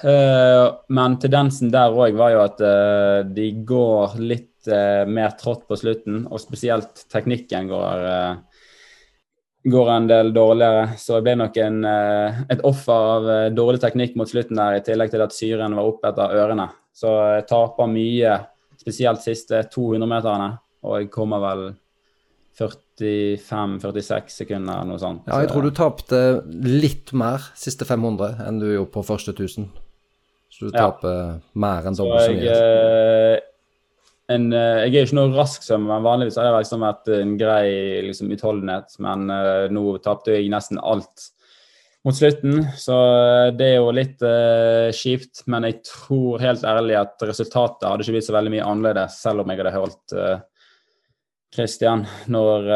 men tendensen der òg var jo at de går litt mer trått på slutten, og spesielt teknikken går går en del dårligere. Så jeg ble nok en, eh, et offer av eh, dårlig teknikk mot slutten der, i tillegg til at syren var oppe etter ørene. Så jeg taper mye, spesielt siste 200-meterne. Og jeg kommer vel 45-46 sekunder, noe sånt. Ja, jeg tror du tapte litt mer siste 500 enn du gjorde på første 1000. Så du taper ja. mer enn dobbelt så mye. Eh, en, eh, jeg er jo ikke noe rask svømmer, men vanligvis har det liksom vært en grei liksom, utholdenhet. Men uh, nå tapte jeg nesten alt mot slutten, så uh, det er jo litt uh, kjipt. Men jeg tror helt ærlig at resultatet hadde ikke blitt så veldig mye annerledes, selv om jeg hadde holdt Christian når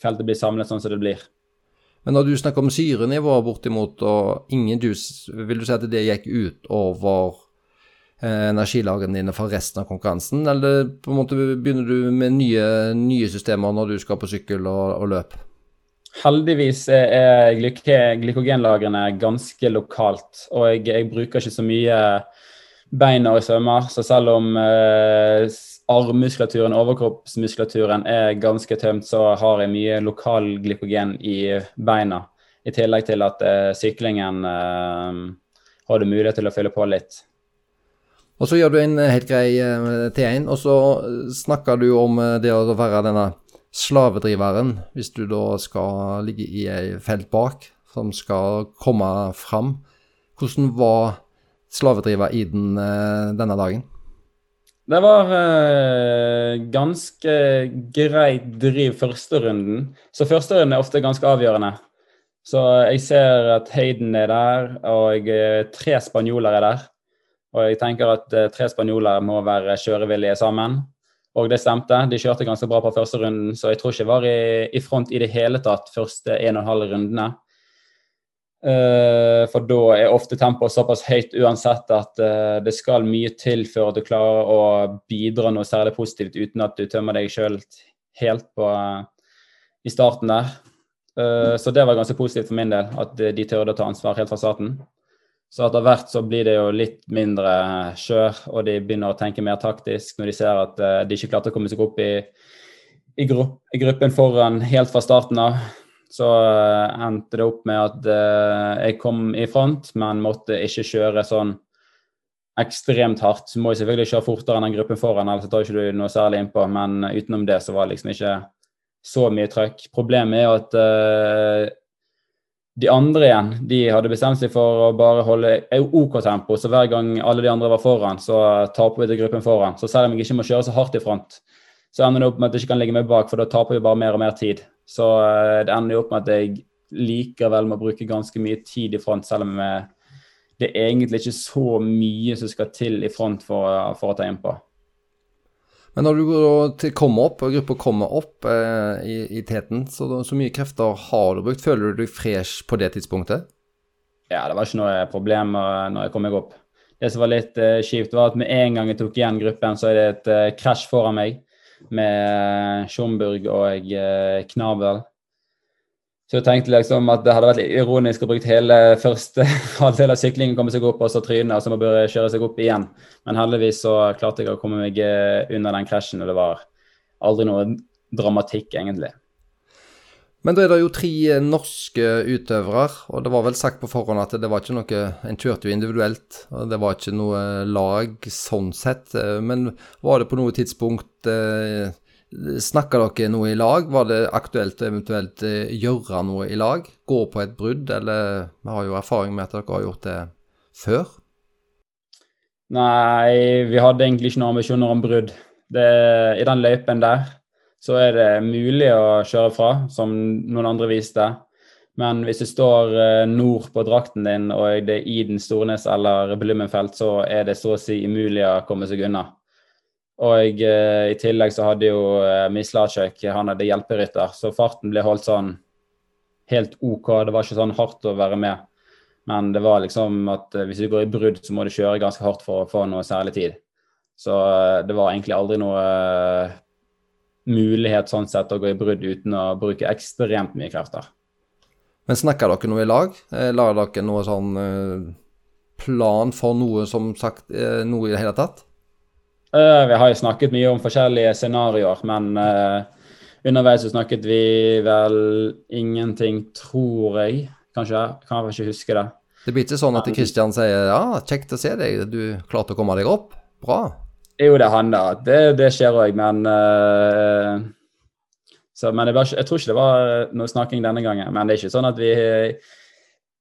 feltet blir samlet sånn som det blir. Men når du snakker om syrenivået bortimot, og ingen dus, vil du si at det gikk ut over Eh, energilagrene dine for resten av konkurransen, eller på en måte begynner du med nye, nye systemer når du skal på sykkel og, og løp? Heldigvis er glykogenlagrene ganske lokalt, og jeg, jeg, bruker ikke så mye bein og svømmer. Så selv om eh, armmuskulaturen overkroppsmuskulaturen er ganske tømt, så har jeg mye lokal glykogen i beina. I tillegg til at eh, syklingen eh, har du mulighet til å fylle på litt. Og så gjør du en helt grei eh, T1, og så snakker du om eh, det å være denne slavedriveren, hvis du da skal ligge i ei felt bak, som skal komme fram. Hvordan var slavedriver i den, eh, denne dagen? Det var eh, ganske greit driv første runden. Så første runden er ofte ganske avgjørende. Så jeg ser at Hayden er der, og tre spanjoler er der. Og jeg tenker at eh, tre spanjoler må være kjørevillige sammen. Og det stemte. De kjørte ganske bra på første runden, så jeg tror ikke jeg var i, i front i det hele tatt første en og en halv rundene. Uh, for da er ofte tempoet såpass høyt uansett at uh, det skal mye til før du klarer å bidra noe særlig positivt uten at du tømmer deg sjøl helt på, uh, i starten der. så det var ganske positivt for min del, at de tørde å ta ansvar helt fra starten. Så etter hvert så blir det jo litt mindre kjør, og de begynner å tenke mer taktisk når de ser at de ikke klarte å komme seg opp i, i gruppen foran helt fra starten av. Så uh, endte det opp med at uh, jeg kom i front, men måtte ikke kjøre sånn ekstremt hardt. Så må jeg selvfølgelig kjøre fortere enn den gruppen foran, ellers tar ikke du noe særlig innpå. Men utenom det så var det liksom ikke så mye trøkk. Problemet er at de andre igjen de hadde bestemt seg for å bare holde OK tempo. Så hver gang alle de andre var foran, så taper vi til gruppen foran. Så selv om jeg ikke må kjøre så hardt i front, så ender det opp med at jeg ikke kan ligge meg bak, for da taper vi bare mer og mer tid. Så eh, det ender jo opp med at jeg likevel må bruke ganske mye tid i front, selv om eh, det er egentlig ikke så mye som skal til i front for, for å ta innpå. Men når du kommer opp, og gruppa kommer opp eh, i, i, teten, så, så, mye krefter har du brukt. Føler du deg fresh på det tidspunktet? Ja, det var ikke noe problem når jeg kom meg opp. Det som var litt eh, kjipt, var at med en gang jeg tok igjen gruppen, så er det et eh, krasj foran meg med Schomburg og Knavel. Knabel. Så jeg tenkte liksom at det hadde vært litt ironisk å bruke hele første halvdel av syklingen komme seg opp og så tryne, og så må bare kjøre seg opp igjen. Men heldigvis så klarte jeg å komme meg under den krasjen, og det var aldri noe dramatikk, egentlig. Men da er det jo tre eh, norske utøvere, og det var vel sagt på forhånd at det var ikke noe En kjørte jo individuelt, og det var ikke noe lag sånn sett. Eh, men var det på noe tidspunkt eh, Snakka dere noe i lag? Var det aktuelt å eventuelt eh, gjøre noe i lag? Gå på et brudd, eller vi har jo erfaring med at dere har gjort det før? Nei, vi hadde egentlig ikke noen ambisjoner om brudd. Det, I den løypen der så er det mulig å kjøre fra, som noen andre viste. Men hvis du står eh, nord på drakten din og det er Iden, Stornes eller Blummenfelt, så er det så å si umulig å komme seg unna. Og eh, i tillegg så hadde jo eh, Mislacek han hadde hjelperytter, så farten ble holdt sånn helt OK. Det var ikke sånn hardt å være med. Men det var liksom at hvis du går i brudd, så må du kjøre ganske hardt for å få noe særlig tid. Så det var egentlig aldri noe mulighet sånn sett å gå i brudd uten å bruke ekstremt mye krefter. Men snakker dere noe i lag? Lager dere noe sånn uh, plan for noe som sagt noe i det hele tatt? Uh, vi har jo snakket mye om forskjellige scenarioer, men uh, underveis så snakket vi vel ingenting, tror jeg. Kanskje, kan jeg ikke huske det. Det blir ikke sånn at Kristian sier ja, kjekt å se deg, du klarte å komme deg opp. Bra. Jo, det hender. Det, det skjer òg, men uh, så, Men var, jeg tror ikke det var noe snakking denne gangen. Men det er ikke sånn at vi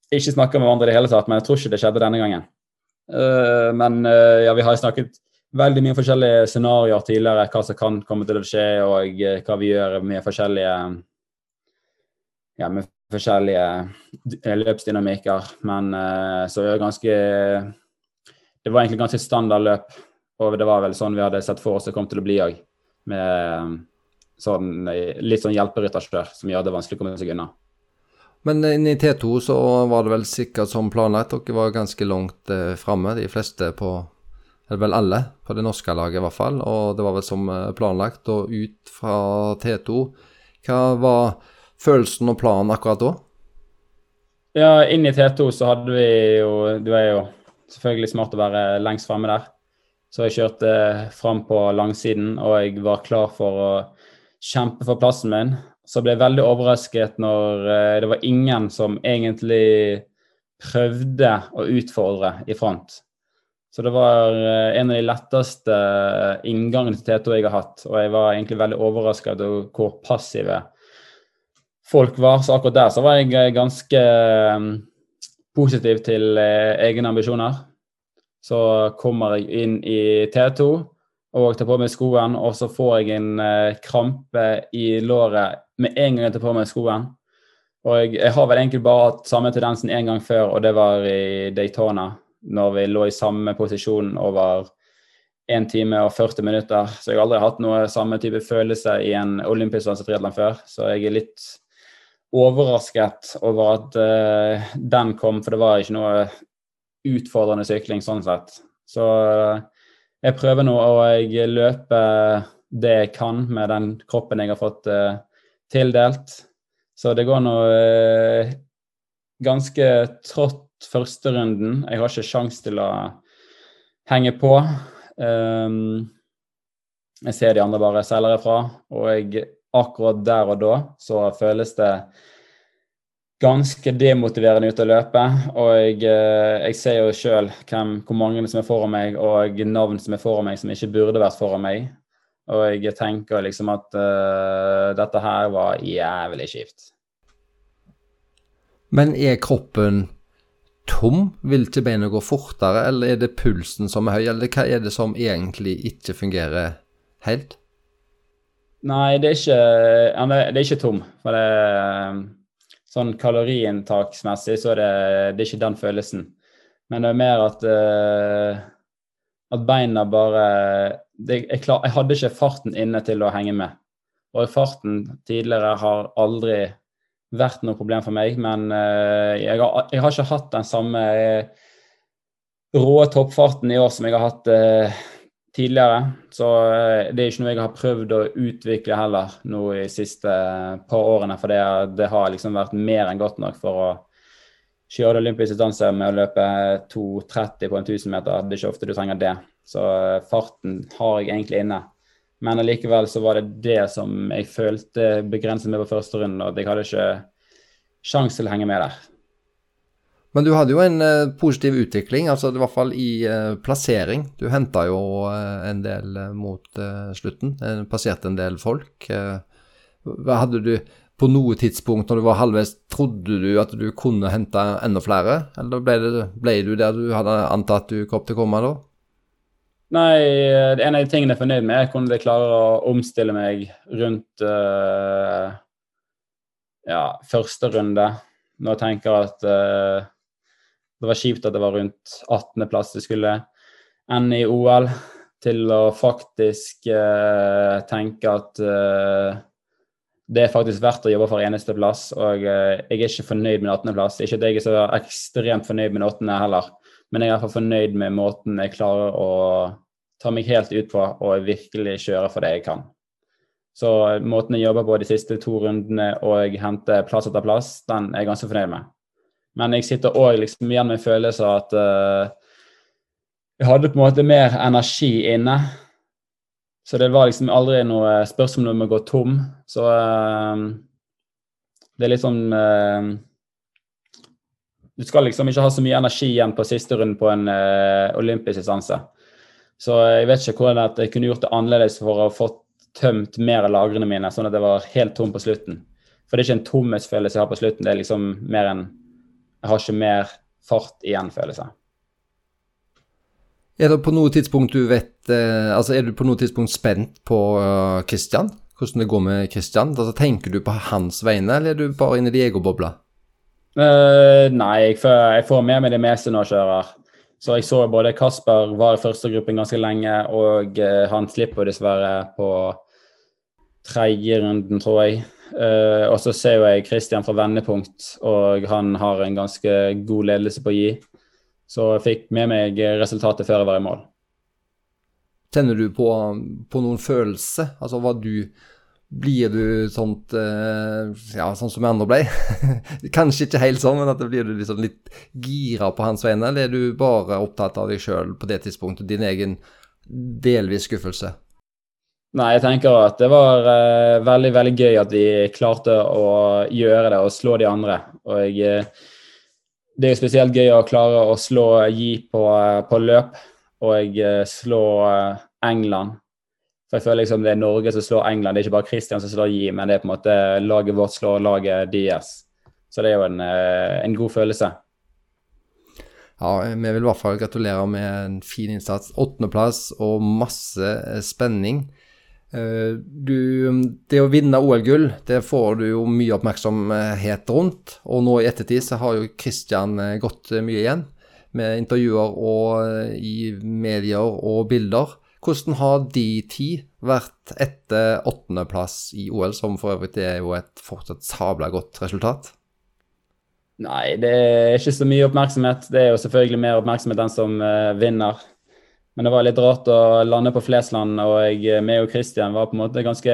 ikke snakker med hverandre i det hele tatt. Men jeg tror ikke det skjedde denne gangen. Uh, men uh, ja, vi har snakket veldig mye forskjellige scenarioer tidligere, hva som kan komme til å skje, og eh, hva vi gjør med forskjellige ja, med forskjellige eh, løpsdynamikker. Men uh, så er det ganske Det var egentlig ganske standard løp, og det var vel sånn vi hadde sett for oss det kom til å bli òg. Med sånn, litt sånn hjelperytterkjør som gjør det vanskelig å komme seg unna. Men i T2 så var det vel sikkert som planlagt. Dere var ganske langt eh, framme, de fleste på eller vel alle på det norske laget i hvert fall, og det var vel som eh, planlagt. Og ut fra T2, hva var følelsen og planen akkurat da? Ja, inn i T2 så hadde vi jo Du er jo selvfølgelig smart å være lengst fremme der. Så jeg kjørte fram på langsiden, og jeg var klar for å kjempe for plassen min. Så ble jeg veldig overrasket når eh, det var ingen som egentlig prøvde å utfordre i front. Så det var eh, en av de letteste inngangene til T2 jeg har hatt. Og jeg var egentlig veldig overrasket over hvor passive folk var. Så akkurat der så var jeg eh, ganske positiv til egne ambisjoner. Så kommer jeg inn i T2 og tar på meg skoen, og så får jeg en eh, krampe i låret med en gang jeg tar på meg skoen. Og jeg, jeg har vel egentlig bare hatt samme tendensen én gang før, og det var i Daytona. Når vi lå i samme posisjon over 1 time og 40 minutter. Så jeg har aldri hatt noe samme type følelse i en olympisk triatlon før. Så jeg er litt overrasket over at uh, den kom, for det var ikke noe utfordrende sykling sånn sett. Så uh, jeg prøver nå å løpe det jeg kan med den kroppen jeg har fått uh, tildelt. Så det går nå uh, ganske trått første runden. Jeg har ikke sjans til å henge på. Um, jeg ser de andre bare seiler ifra, og jeg, akkurat der og da så føles det ganske demotiverende ut å løpe. Og jeg, eh, jeg ser jo sjøl hvor mange som er foran meg, og navn som er foran meg som ikke burde vært foran meg. Og jeg tenker liksom at uh, dette her var jævlig kjipt. Men er kroppen tom? Vil ikke beina gå fortere, eller er det pulsen som er høy, eller hva er det som egentlig ikke fungerer helt? Nei, det er ikke, det er ikke tom. For det sånn kaloriinntaksmessig så er det, det er ikke den følelsen. Men det er mer at, uh, at beina bare det, jeg, klar, jeg, hadde ikke farten inne til å henge med. Og farten tidligere har aldri vært noe problem for meg, men uh, jeg, har, jeg, har, ikke hatt den samme uh, rå toppfarten i år som jeg har hatt tidligere. Så eh, det er ikke noe jeg har prøvd å utvikle heller nå i siste eh, par årene. For det, det har liksom vært mer enn godt nok for å kjøre det olympiske distanse med å løpe 2,30 på en 1000 meter. Det er ikke ofte du trenger det. Så eh, farten har jeg egentlig inne. Men allikevel så var det det som jeg følte begrenset meg på første runde, og jeg hadde ikke sjanse til å henge med der. Men du hadde jo en uh, positiv utvikling, altså i hvert fall i uh, plassering. Du henta jo uh, en del mot slutten, passerte en del folk. hadde du på noe tidspunkt når du var halvveis, trodde du at du kunne hente enda flere? Eller ble, det, ble du der du hadde antatt du kom til å komme da? Nei, en av de tingene jeg er fornøyd med, er kunne jeg klare å omstille meg rundt ja, første runde. Når jeg tenker at det var kjipt at det var rundt 18.-plass det skulle ende i OL, til å faktisk eh, tenke at eh, det er faktisk verdt å jobbe for eneste plass. Og eh, jeg er ikke fornøyd med 18.-plass. Ikke at jeg er så ekstremt fornøyd med 8. heller, men jeg er iallfall fornøyd med måten jeg klarer å ta meg helt ut på og virkelig kjøre for det jeg kan. Så måten jeg jobber på de siste to rundene og henter plass etter plass, den er jeg ganske fornøyd med. Men jeg sitter òg liksom igjen med en følelse av at uh, jeg hadde på en måte mer energi inne. Så det var liksom aldri noe spørsmål om å gå tom. Så uh, det er litt sånn uh, Du skal liksom ikke ha så mye energi igjen på siste runde på en olympisk distanse. Så jeg vet ikke hvordan jeg kunne gjort det annerledes for å ha fått tømt mer av lagrene mine, sånn at det var helt tom på slutten. For det er ikke en tomhetsfølelse jeg har på slutten, det er liksom mer en jeg har ikke mer fart igjen, følelse. Er det på noe tidspunkt du vet eh, Altså, er du på noe tidspunkt spent på uh, Christian? Hvordan det går med Christian? Altså, tenker du på hans vegne, eller er du bare inne i egen? Uh, nei, jeg får, jeg får, med meg det meste når jeg kjører. Så jeg så både Kasper var i første gruppen ganske lenge, og uh, han slipper dessverre på tredje runden, tror jeg. Uh, og så ser jo jeg Kristian fra vendepunkt, og han har en ganske god ledelse på å gi. Så jeg fikk med meg resultatet før jeg var i mål. Kjenner du på, på noen følelse? Altså, hva du, Blir du sånt uh, Ja, sånn som jeg andre ble? Kanskje ikke helt sånn, men at blir du liksom litt gira på hans vegne, eller er du bare opptatt av deg sjøl på det tidspunktet? Din egen delvis skuffelse? Nei, jeg tenker at det var uh, veldig veldig gøy at vi klarte å gjøre det og slå de andre. Og uh, det er jo spesielt gøy å klare å slå Gi på, uh, på løp og slå England. For jeg føler liksom det er Norge som slår England, det er ikke bare Christian som slår Gi, men det er på en måte laget vårt slår laget deres. Så det er jo en, en god følelse. Ja, vi vil i hvert fall gratulere med en fin innsats. Åttendeplass og masse spenning. Eh, du, det å vinne OL-gull, det får du jo mye oppmerksomhet rundt. Og nå i ettertid så har jo Kristian eh, gått eh, mye igjen, med intervjuer og i medier og bilder. Hvordan har de ti vært etter åttendeplass i OL, som for øvrig er jo et fortsatt sabla godt resultat? Nei, det er ikke så mye oppmerksomhet. Det er jo selvfølgelig mer oppmerksomhet enn som vinner. Men det var litt rart å lande på Flesland, og jeg, meg og Christian var på en måte ganske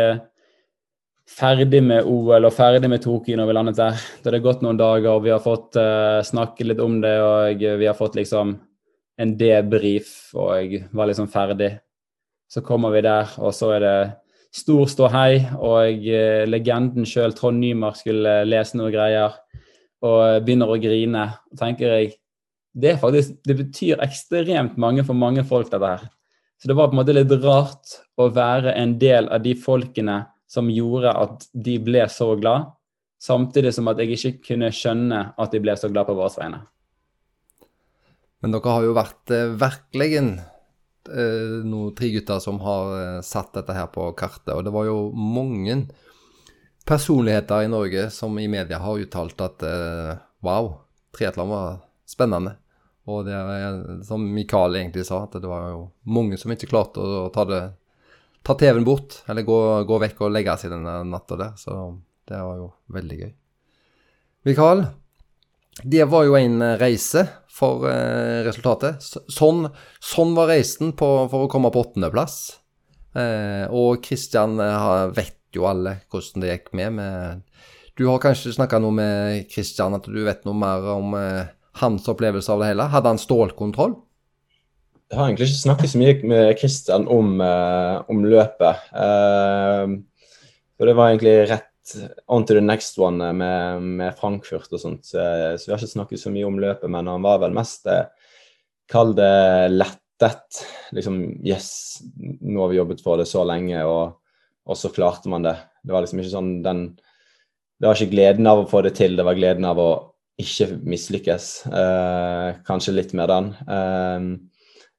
ferdig med OL og ferdig med Tokyo når vi landet der. Det hadde gått noen dager, og vi har fått uh, snakke litt om det, og vi har fått liksom en debrief, og jeg var liksom ferdig. Så kommer vi der, og så er det stor ståhei, og uh, legenden sjøl, Trond Nymark, skulle lese noen greier, og begynner å grine. Og tenker jeg det, faktisk, det betyr ekstremt mange for mange folk, dette her. Så det var på en måte litt rart å være en del av de folkene som gjorde at de ble så glad, samtidig som at jeg ikke kunne skjønne at de ble så glad på våre vegne. Men dere har jo vært eh, virkelig eh, noen tre gutter som har eh, satt dette her på kartet. Og det var jo mange personligheter i Norge som i media har uttalt at eh, wow, triatlon var spennende. Og det er som Mikael egentlig sa, at det var jo mange som ikke klarte å ta, det, ta TV-en bort, eller gå, gå, vekk og legge seg denne natta der. Så det var jo veldig gøy. Mikael, det var jo en reise for eh, resultatet. Sånn, sånn, var reisen på, for å komme på åttendeplass. Eh, og Kristian eh, vet jo alle hvordan det gikk med. med du har kanskje snakka noe med Kristian, at du vet noe mer om eh, hans opplevelse av det hele? Hadde han stålkontroll? Jeg har egentlig ikke snakket så mye med Christian om, uh, om løpet. Uh, og det var egentlig rett on to the next one med, med Frankfurt og sånt. Så, så, vi har ikke snakket så mye om løpet, men han var vel mest uh, Kall det lettet. Liksom Yes, nå har vi jobbet for det så lenge, og, og så klarte man det. Det var liksom ikke sånn den Det var ikke gleden av å få det til, det var gleden av å ikke mislykkes. Eh, kanskje litt med den. Eh,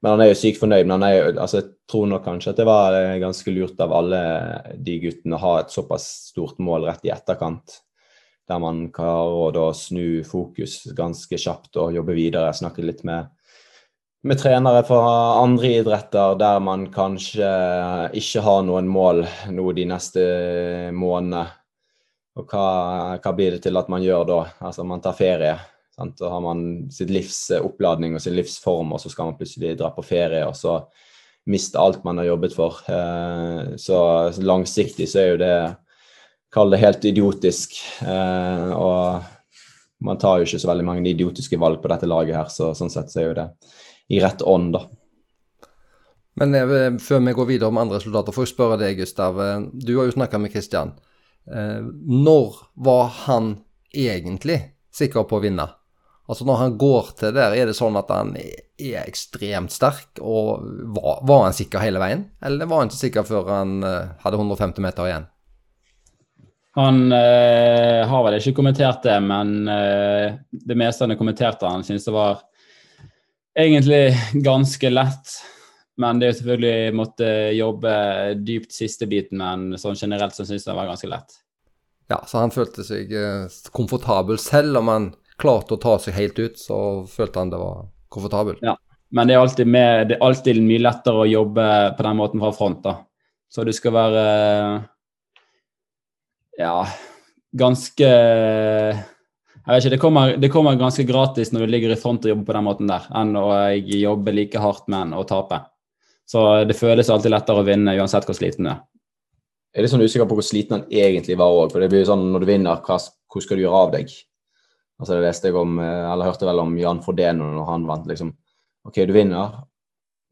men han er jo sykt fornøyd. Men jo, altså, jeg tror nok kanskje at det var eh, ganske lurt av alle de guttene å ha et såpass stort mål rett i etterkant. Der man klarer å snu fokus ganske kjapt og jobbe videre. Snakke litt med, med trenere fra andre idretter der man kanskje ikke har noen mål nå de neste månedene og hva, hva, blir det til at man gjør da? Altså man tar ferie. Sant? Da har man sitt livs oppladning og sin livsform, og så skal man plutselig dra på ferie, og så miste alt man har jobbet for. Eh, så langsiktig så er jo det Kall det helt idiotisk. Eh, og man tar jo ikke så veldig mange idiotiske valg på dette laget her, så sånn sett så er jo det i rett ånd, da. Men eh, før vi går videre om andre resultater, får jeg spørre deg, Gustav. Du har jo snakka med Kristian. Eh, når var han egentlig sikker på å vinne? Altså Når han går til der, er det sånn at han er ekstremt sterk? Og var, var han sikker hele veien, eller var han ikke sikker før han uh, hadde 150 meter igjen? Han uh, har vel ikke kommentert det, men uh, det meste han har kommentert, han synes det var egentlig ganske lett. Men det er jo selvfølgelig måtte jobbe dypt siste biten, men sånn generelt så syns jeg det var ganske lett. Ja, så han følte seg eh, komfortabel. Selv om han klarte å ta seg helt ut, så følte han det var komfortabelt. Ja, men det er, alltid med, det er alltid mye lettere å jobbe på den måten fra front, da. Så du skal være ja, ganske jeg vet ikke, det kommer, det kommer, ganske gratis når du ligger i front og jobber på den måten der, enn å jobbe like hardt med å tape. Så det føles alltid lettere å vinne uansett hvor sliten du er. er litt sånn usikker på hvor sliten han egentlig var òg. For det blir jo sånn når du vinner, hva, hvor skal du gjøre av deg? Altså Det leste jeg om, eh, eller hørte vel om Jan Frodeno når han vant. liksom, OK, du vinner,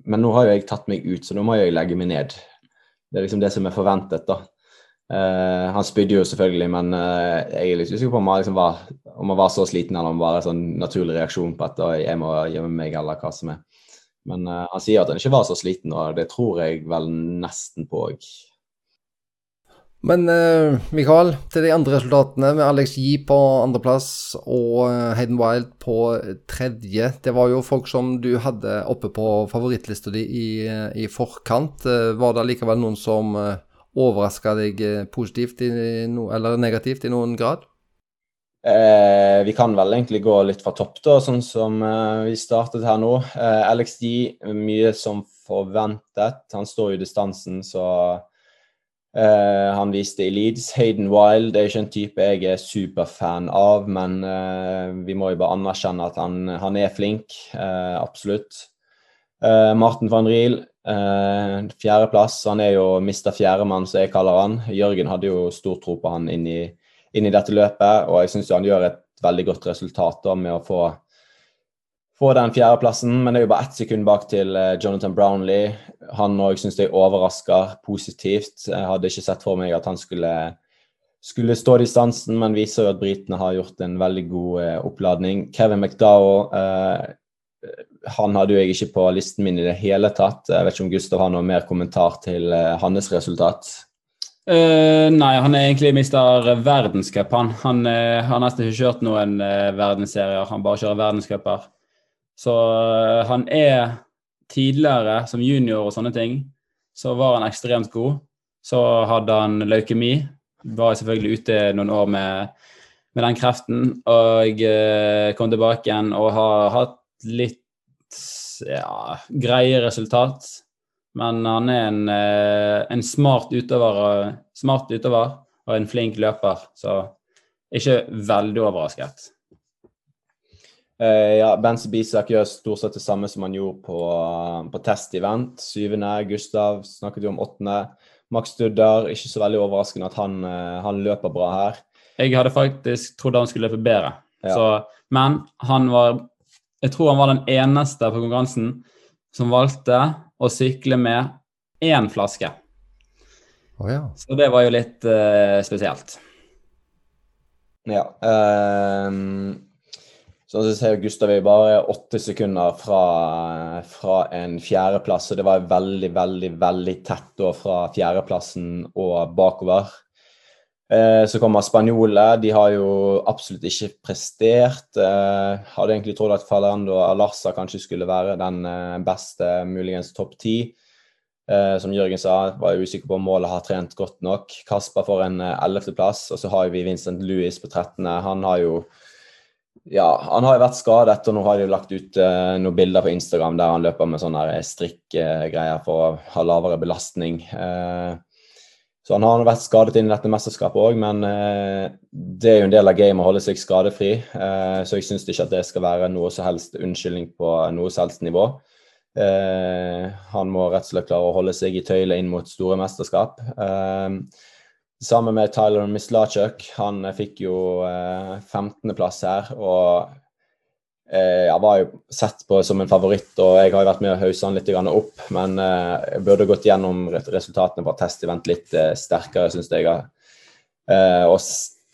men nå har jo jeg tatt meg ut, så nå må jeg legge meg ned. Det er liksom det som er forventet, da. Uh, han spydde jo selvfølgelig, men uh, jeg er litt usikker på om han, liksom var, om han var så sliten eller om det var en sånn naturlig reaksjon på at jeg må gjemme meg, eller hva som er. Men uh, han sier at han ikke var så sliten, og det tror jeg vel nesten på òg. Men uh, Mikael, til de andre resultatene med Alex Yi på andreplass og uh, Hayden Wild på tredje. Det var jo folk som du hadde oppe på favorittlista di i, i, forkant. var det likevel noen som uh, overraska deg positivt no, eller negativt i noen grad? Eh, vi kan vel egentlig gå litt fra topp, da, sånn som eh, vi startet her nå. Eh, Alex mye som forventet. Han står jo distansen, så eh, han viste i Leeds. Hayden Wild er ikke en type jeg er superfan av, men uh, vi må jo bare anerkjenne at han, han er flink. Uh, absolutt. Martin van Riel, fjerdeplass. Han er jo mister Fjerdemann, som jeg kaller han. Jørgen hadde jo stor tro på han inn i, inn i dette løpet, og jeg syns han gjør et veldig godt resultat da, med å få få den fjerdeplassen, men det er jo bare ett sekund bak til eh, Jonathan Brownlee. Han òg syns jeg overrasker positivt. Jeg hadde ikke sett for meg at han skulle, skulle stå distansen, men viser jo at britene har gjort en veldig god eh, oppladning. Kevin McDowell eh, han hadde jo jeg ikke på listen min i det hele tatt. Jeg vet ikke om Gustav har noe mer kommentar til eh, hans resultat? Uh, nei, han er egentlig mister verdenscup. Han, han uh, har nesten ikke kjørt noen uh, verdensserier, han bare kjører verdenscuper. Så eh, han er tidligere, som junior og sånne ting, så var han ekstremt god. Så hadde han leukemi. Var selvfølgelig ute noen år med, med den kreften. Og kom tilbake igjen og har hatt litt ja, greie resultat. Men han er en, eh, en smart, utøver, smart utøver og en flink løper, så ikke veldig overrasket. Uh, ja, Benz Bisak gjør stort sett det samme som han gjorde på, på test-event. Syvende. Gustav snakket jo om åttende. Max Studder, ikke så veldig overraskende at han, han, løper bra her. Jeg hadde faktisk trodd han skulle løpe bedre. Ja. Så, men han var Jeg tror han var den eneste på konkurransen som valgte å sykle med én flaske. Oh, ja. Så det var jo litt uh, spesielt. Ja. Um Sånn som ser Gustav er bare åtte sekunder fra, fra en fjerdeplass, og det var veldig, veldig veldig tett da fra fjerdeplassen og bakover. Eh, så kommer spanjolene. De har jo absolutt ikke prestert. Eh, hadde egentlig trodd at Falando Alarsa kanskje skulle være den eh, beste, muligens topp ti. Som Jørgen sa, var jeg usikker på om målet har trent godt nok. Kasper får en ellevteplass, og så har vi Vincent Louis på 13. Han har jo ja, han har jo vært skadet, og nå har de lagt ut uh, noen bilder på Instagram der han løper med sånne strikkgreier uh, for å ha lavere belastning. Uh, så han har vært skadet inn i dette mesterskapet òg, men eh, det er jo en del av gamet å holde seg skadefri. så jeg syns ikke at det skal være noe som helst unnskyldning på noe som helst nivå. han må rett og slett klare å holde seg i tøylet inn mot store mesterskap. Sammen med Tyler Mislachuk. Han fikk jo eh, 15.-plass her. og eh, jeg var jo sett på som en favoritt, og jeg har jo vært med å hause han litt opp. Men eh, jeg burde gått gjennom resultatene fra test-event litt eh, sterkere, syns jeg. Eh, og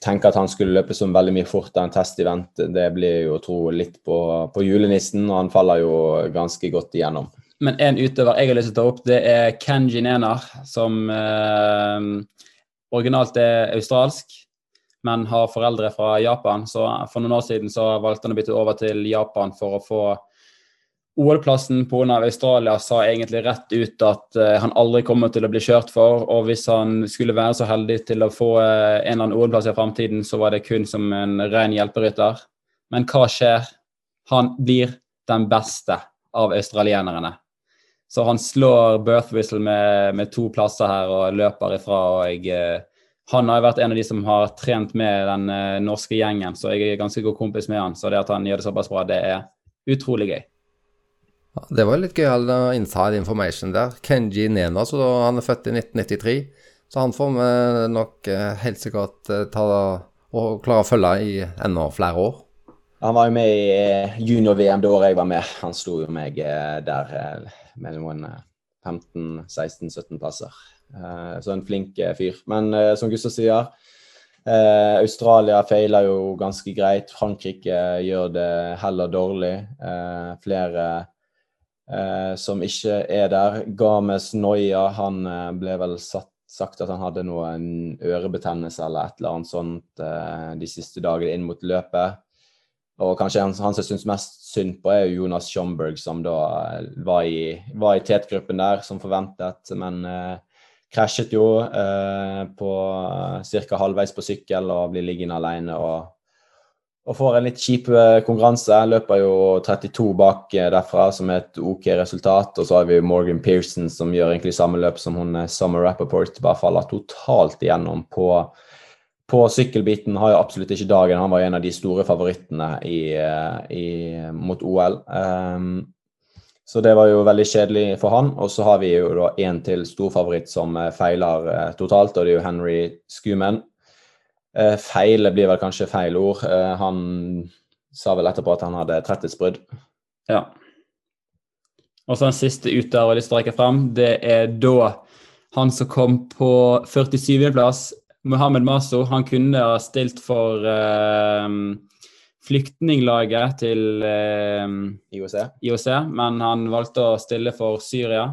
tenke at han skulle løpe som veldig mye fortere enn test-event, det blir jo å tro litt på, på, julenissen, og han faller jo ganske godt igjennom. Men en utøver jeg har lyst til å ta opp, det er Kenji Nenar, som eh, originalt er australsk, men har foreldre fra Japan. Så for noen år siden så valgte han å bytte over til Japan for å få OL-plassen pga. Australia sa egentlig rett ut at uh, han aldri kommer til å bli kjørt for. Og hvis han skulle være så heldig til å få uh, en eller annen OL-plass i fremtiden, så var det kun som en ren hjelperytter. Men hva skjer? Han blir den beste av australienerne. Så han slår Birth Whistle med, med, to plasser her og løper ifra. og jeg, eh, Han har jo vært en av de som har trent med den uh, norske gjengen, så jeg er ganske god kompis med han. Så det at han gjør det såpass bra, det er utrolig gøy. Ja, det var litt gøyal inside information der. Kenji Nena, så han er født i 1993. Så han får vi nok uh, helt sikkert eh, ta og klare å følge i enda flere år. Han var jo med i junior-VM det året jeg var med. Han slo jo meg der mellom en, eh, 15-16-17 plasser. Eh, så en flink eh, fyr. Men eh, som Gustav sier, Australia feiler jo ganske greit. Frankrike gjør det heller dårlig. Flere som ikke er der. Games Noya, han ble vel satt, sagt at han hadde noe ørebetennelse eller et eller annet sånt de siste dagene inn mot løpet. Og kanskje han, som jeg syns mest synd på, er Jonas Schomburg, som da var i, var i tetgruppen der, som forventet, men eh, krasjet jo eh, på ca. halvveis på sykkel og blir liggende alene. Og, og får en litt kjip eh, konkurranse. Løper jo 32 bak eh, derfra, som er et OK resultat. Og så har vi Morgan Pearson, som gjør egentlig samme løp som hun eh, Summer Rappaport, bare faller totalt igjennom på på sykkelbiten har jo absolutt ikke dagen. Han var en av de store favorittene i, i, mot OL. Um, så det var jo veldig kjedelig for han. Og så har vi jo da en til storfavoritt som eh, feiler uh, totalt, og det er jo Henry Schumann. Uh, feile blir vel kanskje feil ord. Uh, han sa vel etterpå at han hadde tretthetsbrudd. Ja. Og så den siste ut der jeg har frem, det er da han som kom på 47.-plass, Mohammed Maso, han kunne ha stilt for uh, flyktninglaget til eh, IOC. IOC, men han valgte å stille for Syria.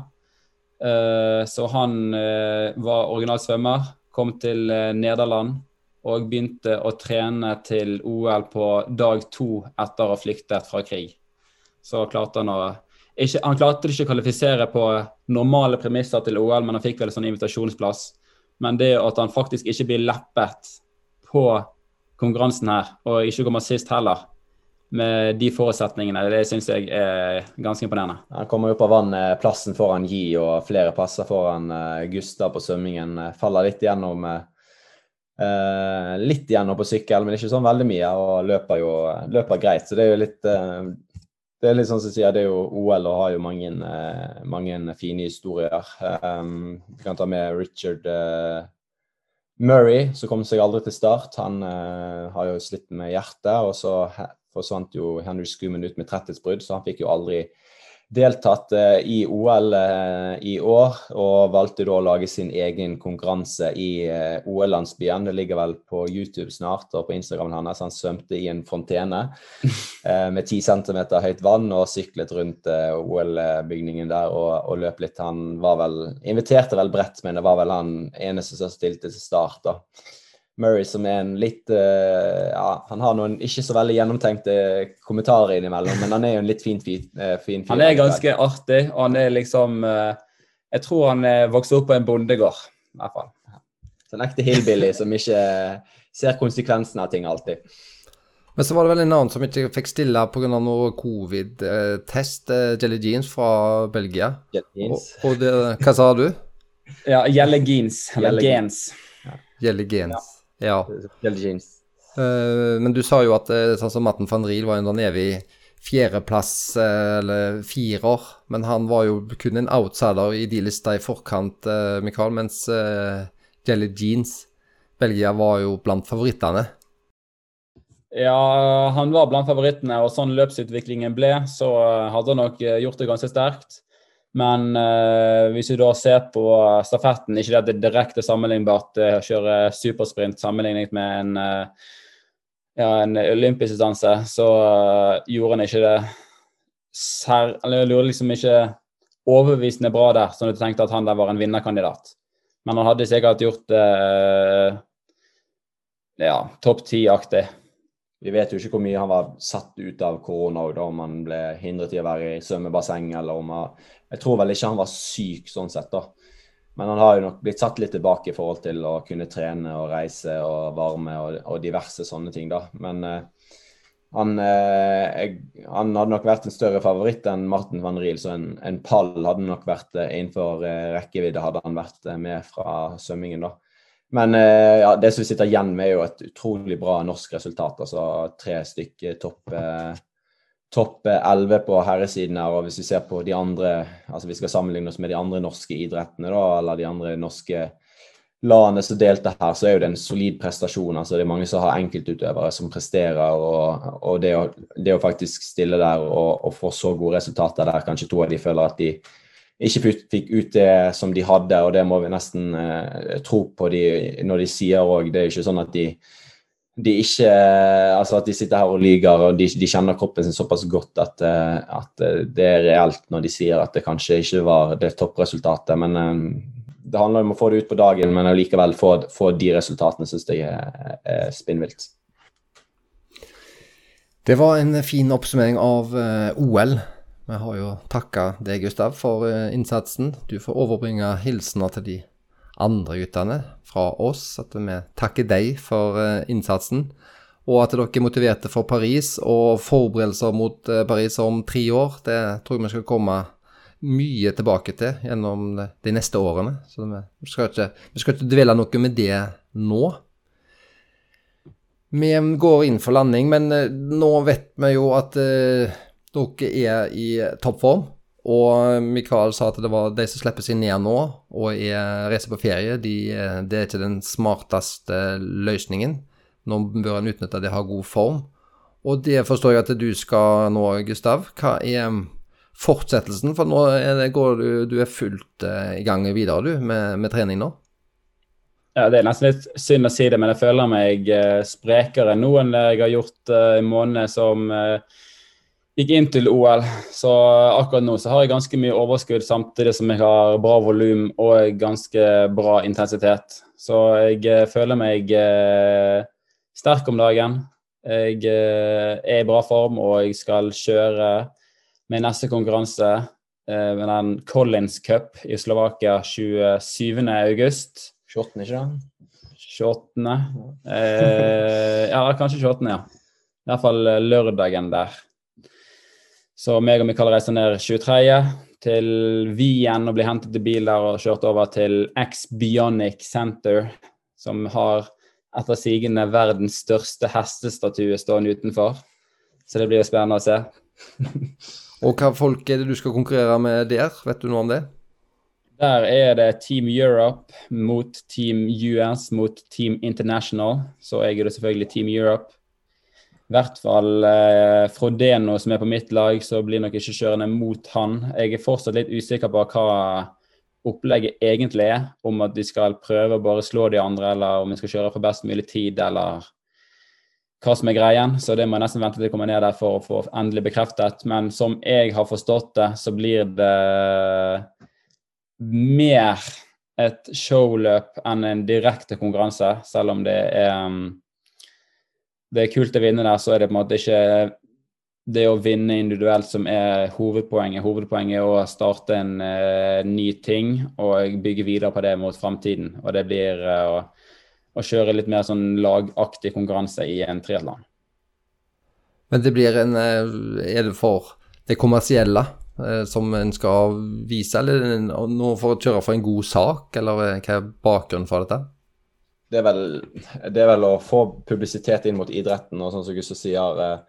Eh, så han var original svømmer, kom til Nederland og begynte å trene til OL på dag to etter å ha flyktet fra krig. Så klarte han å ikke, Han klarte ikke å kvalifisere på normale premisser til OL, men han fikk vel en sånn invitasjonsplass. Men det at han faktisk ikke blir leppet på konkurransen her, og ikke kommer sist heller, med de forutsetningene, det syns jeg er ganske imponerende. Han kommer jo på vann plassen foran Gi og flere passer foran uh, Gustav på svømmingen. Faller litt igjennom uh, litt igjennom på sykkel, men ikke sånn veldig mye, og løper jo løper greit. Så det er jo litt uh, det er litt sånn som sier, det er jo OL og har jo mange, uh, mange fine historier. Um, kan ta med Richard uh, Murray, som kom seg aldri til start. Han uh, har jo slitt med hjertet, og så forsvant jo Henry Schumann ut med tretthetsbrudd, så han fikk jo aldri deltatt eh, i OL eh, i år, og valgte da å lage sin egen konkurranse i eh, OL-landsbyen. Det ligger vel på YouTube snart, og på Instagramen hans. Han svømte i en fontene med 10 cm høyt vann og syklet rundt OL-bygningen der og, og, løp litt. Han var vel, inviterte vel bredt, men det var vel han eneste som stilte til start. da. Murray som er en litt uh, Ja, han har noen ikke så veldig gjennomtenkte kommentarer innimellom, men han er jo en litt fin, fin, uh, fin fyr. Han er ganske artig, og han er liksom uh, Jeg tror han er vokst opp på en bondegård, i hvert fall. Så en ekte hillbilly som ikke ser konsekvensene av ting alltid. Men så var det vel en annen som ikke fikk stille pga. noe covid-test, Jelly Jeans fra Belgia. Jelly Jeans. Og, og det, hva sa du? Ja, Jelly Jeans. Eller Gens. Jelly Gens. Ja. Uh, men du sa jo at uh, sånn som Matten van Riel var en evig fjerdeplass, uh, eller firer. Men han var jo kun en outsider i de lista i forkant, uh, Mikael, mens Jelly Jeans, Belgia, var jo blant favorittene. Ja, han var blant favorittene, og sånn løpsutviklingen ble, så hadde han nok gjort det ganske sterkt. Men uh, hvis vi da ser på stafetten, ikke det er direkte sammenlignbart å uh, kjøre supersprint sammenlignet med en, uh, ja, en olympisk distanse, så uh, gjorde han ikke det sær, eller gjorde liksom ikke overbevisende bra der, sånn at du tenkte at han der var en vinnerkandidat. Men han hadde sikkert gjort det ja, topp ti-aktig. Vi vet jo ikke hvor mye han var satt ut av korona, da, om han ble hindret i å være i svømmebasseng, eller om han Jeg tror vel ikke han var syk sånn sett, da. Men han har jo nok blitt satt litt tilbake i forhold til å kunne trene og reise og varme og, og diverse sånne ting, da. Men eh, han, eh, han, hadde nok vært en større favoritt enn Martin van Riel, så en, en pall hadde nok vært eh, innenfor eh, rekkevidde, hadde han vært eh, med fra svømmingen, da. Men eh, ja, det som vi sitter igjen med, er jo et utrolig bra norsk resultat. Altså tre stykker topp eh, topp 11 på herresiden her. Og hvis vi ser på de andre, altså vi skal sammenligne oss med de andre norske idrettene, da, eller de andre norske landene som delte her, så er jo det en solid prestasjon. altså Det er mange som har enkeltutøvere som presterer. Og, og det, å, det, å, faktisk stille der og, og, få så gode resultater der, kanskje to av de føler at de ikke fikk ut det som de hadde, og det må vi nesten eh, tro på de, når de sier òg. Det er jo ikke sånn at de, de ikke Altså at de sitter her og lyver, og de, de kjenner kroppen sin såpass godt at, eh, at, det er reelt når de sier at det kanskje ikke var det toppresultatet. Men eh, det handler om å få det ut på dagen, men allikevel få, få de resultatene, syns jeg er, er spinnvilt. Det var en fin oppsummering av OL. Vi har jo takka deg, Gustav, for uh, innsatsen. Du får overbringe hilsener til de andre guttene fra oss. At vi takker deg for uh, innsatsen. Og at dere er motiverte for Paris og forberedelser mot Paris om tre år. Det tror jeg vi skal komme mye tilbake til gjennom de neste årene. Så vi skal ikke, vi skal ikke dvele noe med det nå. Vi går inn for landing, men eh, nå vet vi jo at dere er i toppform. Og Mikael sa at det var de som slipper seg ned nå og er, reiser på ferie, de, eh, det er ikke den smarteste løsningen. Nå bør en utnytte at de har god form. Og det forstår jeg at du skal nå, Gustav. Hva er fortsettelsen? For nå er det, går du, du er fullt uh, i gang videre du, med, med, trening nå? Ja, Det er nesten litt synd å si det, men jeg føler meg uh, sprekere nå enn jeg har gjort i en som som gikk inn til OL. Så akkurat nå så har jeg ganske mye overskudd samtidig som jeg har bra volum og ganske bra intensitet. Så jeg føler meg sterk om dagen. Jeg er i bra form og jeg skal kjøre min neste konkurranse eh, med den Collins Cup i Slovakia 27. august. 28., ikke sant? 28. Eh, ja, kanskje 28., ja. I hvert fall eh, lørdagen der. Så meg og Mikael reiser ned 23. til Wien og blir hentet til bil der og kjørt over til X Bionic Center, som har etter sigende verdens største hestestatue stående utenfor. Så det blir jo spennende å se. Og hva folk er det du skal konkurrere med der? Vet du noe om det? Der er det Team Europe mot Team US mot Team International. Så jeg er det selvfølgelig Team Europe. I hvert fall eh, Frodeno, som er på mitt lag, så blir nok ikke kjørende mot han. Jeg er fortsatt litt usikker på hva opplegget egentlig er. Om at de skal prøve å bare slå de andre, eller om vi skal kjøre for best mulig tid, eller hva som er greien, så det må jeg nesten vente til jeg kommer ned der for å få endelig bekreftet. Men som jeg har forstått det, så blir det mer et showløp enn en direkte konkurranse. Selv om det er, det er kult å vinne der, så er det på en måte ikke det å vinne individuelt som er hovedpoenget. Hovedpoenget er å starte en uh, ny ting og bygge videre på det mot framtiden. Og det blir uh, å kjøre litt mer sånn lagaktig konkurranse i en triatlon. Men det blir en eh, Er det for det kommersielle uh, som en skal vise, eller er noe for å kjøre for en god sak, eller hva er bakgrunnen for dette? Det er, vel, det er vel å få publisitet inn mot idretten, og sånn som Gustav sier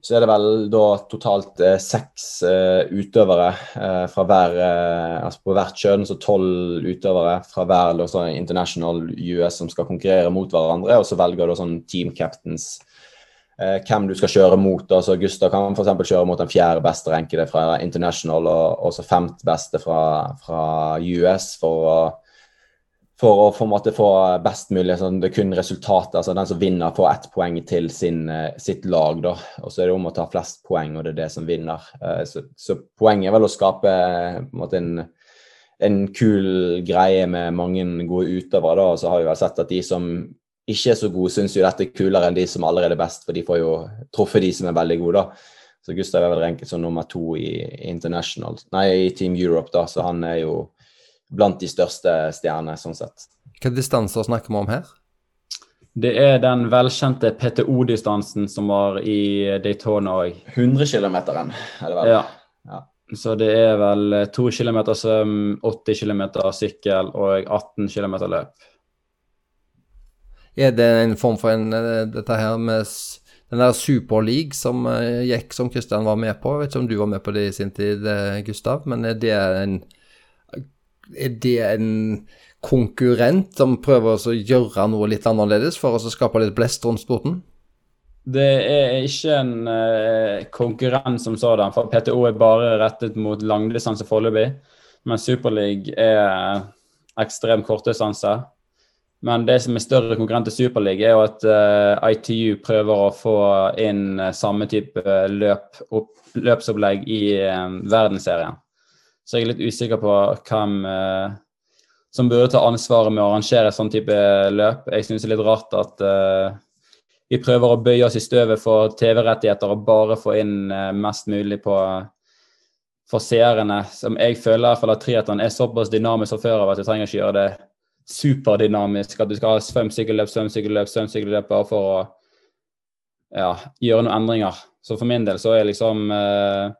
så er det vel da totalt eh, seks eh, utøvere eh, fra hver Altså på hvert kjønn, så tolv utøvere fra hver sånn international US som skal konkurrere mot hverandre. Og så velger du sånn team captains hvem du skal kjøre mot. altså Gustav kan f.eks. kjøre mot den fjerde beste rankede fra international, og også femt beste fra, fra US for å for å for måte, få best mulig sånn, Det kun resultatet. altså Den som vinner, får ett poeng til sin, eh, sitt lag. da, og Så er det om å ta flest poeng, og det er det som vinner. Eh, så, så poenget er vel å skape en, måte, en, en kul greie med mange gode utøvere. og Så har vi vel sett at de som ikke er så gode, syns jo dette er kulere enn de som allerede er best, for de får jo truffet de som er veldig gode. da. Så Gustav er vel enkelt som nummer to i International, nei, i Team Europe, da, så han er jo blant de største stjernene, sånn sett. Hvilke distanser snakker vi om her? Det er den velkjente PTO-distansen som var i Daytona òg. 100 km, er det vel? Ja. ja. Så det er vel 2 km svøm, 80 km sykkel og 18 km løp. Er det en form for en, eh, dette her med den der Superleague som uh, gikk, som Kristian var med på? Jeg vet ikke om du var med på det i sin tid, uh, Gustav, men er det en er det en konkurrent som prøver å gjøre noe litt annerledes for å skape litt blest rundt sporten? Det er ikke en uh, konkurrent som sådan, for PTO er bare rettet mot langdistanse foreløpig. Men Superleague er ekstremt kortdistanse. Men det som er større konkurrent til Superliga, er jo at uh, eh, ITU prøver å få inn uh, samme type løp, opp, løpsopplegg i uh, verdensserien. Så jeg er litt usikker på hvem som burde ta ansvaret med å arrangere sånn type løp. Jeg syns det er litt rart at vi prøver å bøye oss i støvet for TV-rettigheter og bare få inn mest mulig på for seerne. Som jeg føler i hvert fall at triatlon er såpass dynamisk fra før av at vi trenger ikke gjøre det superdynamisk. At du skal ha svøm, sykkelløp, svøm, sykkelløp, svøm, sykkelløp bare for å ja, gjøre noen endringer. Så for min del så er liksom eh,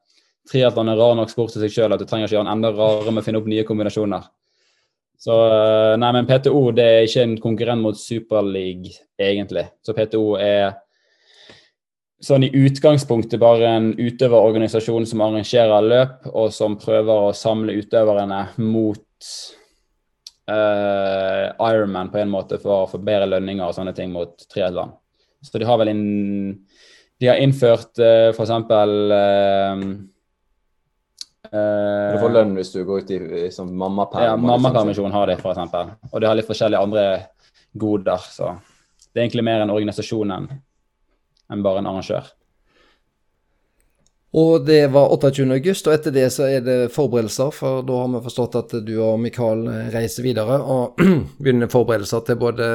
triatlon er rar nok sport til seg sjøl at du trenger ikke gjøre den enda rarere med å finne opp nye kombinasjoner. Så eh, nei, men PTO det er ikke en konkurrent mot Superleague, egentlig. Så PTO er sånn i utgangspunktet bare en utøverorganisasjon som arrangerer løp, og som prøver å samle utøverne mot uh, Ironman på en måte for å få bedre lønninger og sånne ting mot triatlon. Så de har vel inn, De har innført uh, f.eks. Uh, uh, du får lønn hvis du går ut i, i sånn mammaperm? Ja, mammapermisjon har de f.eks. Og de har litt forskjellige andre goder. Så det er egentlig mer en organisasjon enn en bare en arrangør. Og det var 28. august, og etter det så er det forberedelser, for da har vi forstått at du og Mikael reiser videre og begynner forberedelser til både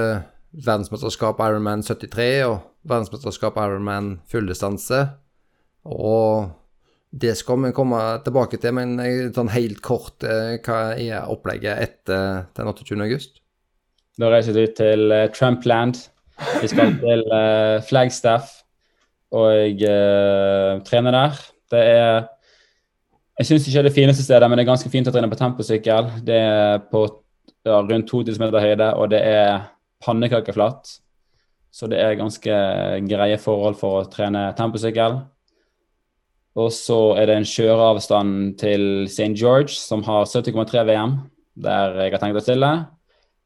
verdensmesterskap Ironman 73 og verdensmesterskap Ironman fulldistanse. Og det skal vi komme tilbake til, men sånn helt kort, eh, hva er opplegget etter den 28. august? Da reiser du til uh, Trumpland. Vi skal til uh, Flagstaff og uh, trene der. Det er Jeg syns ikke det er det fineste stedet, men det er ganske fint å trene på temposykkel. Det er på ja, rundt 2000 meter høyde, og det er pannekakeflatt. Så det er ganske greie forhold for å trene temposykkel. Og så er det en kjøreavstand til St. George, som har 70,3 VM, der jeg har tenkt å stille.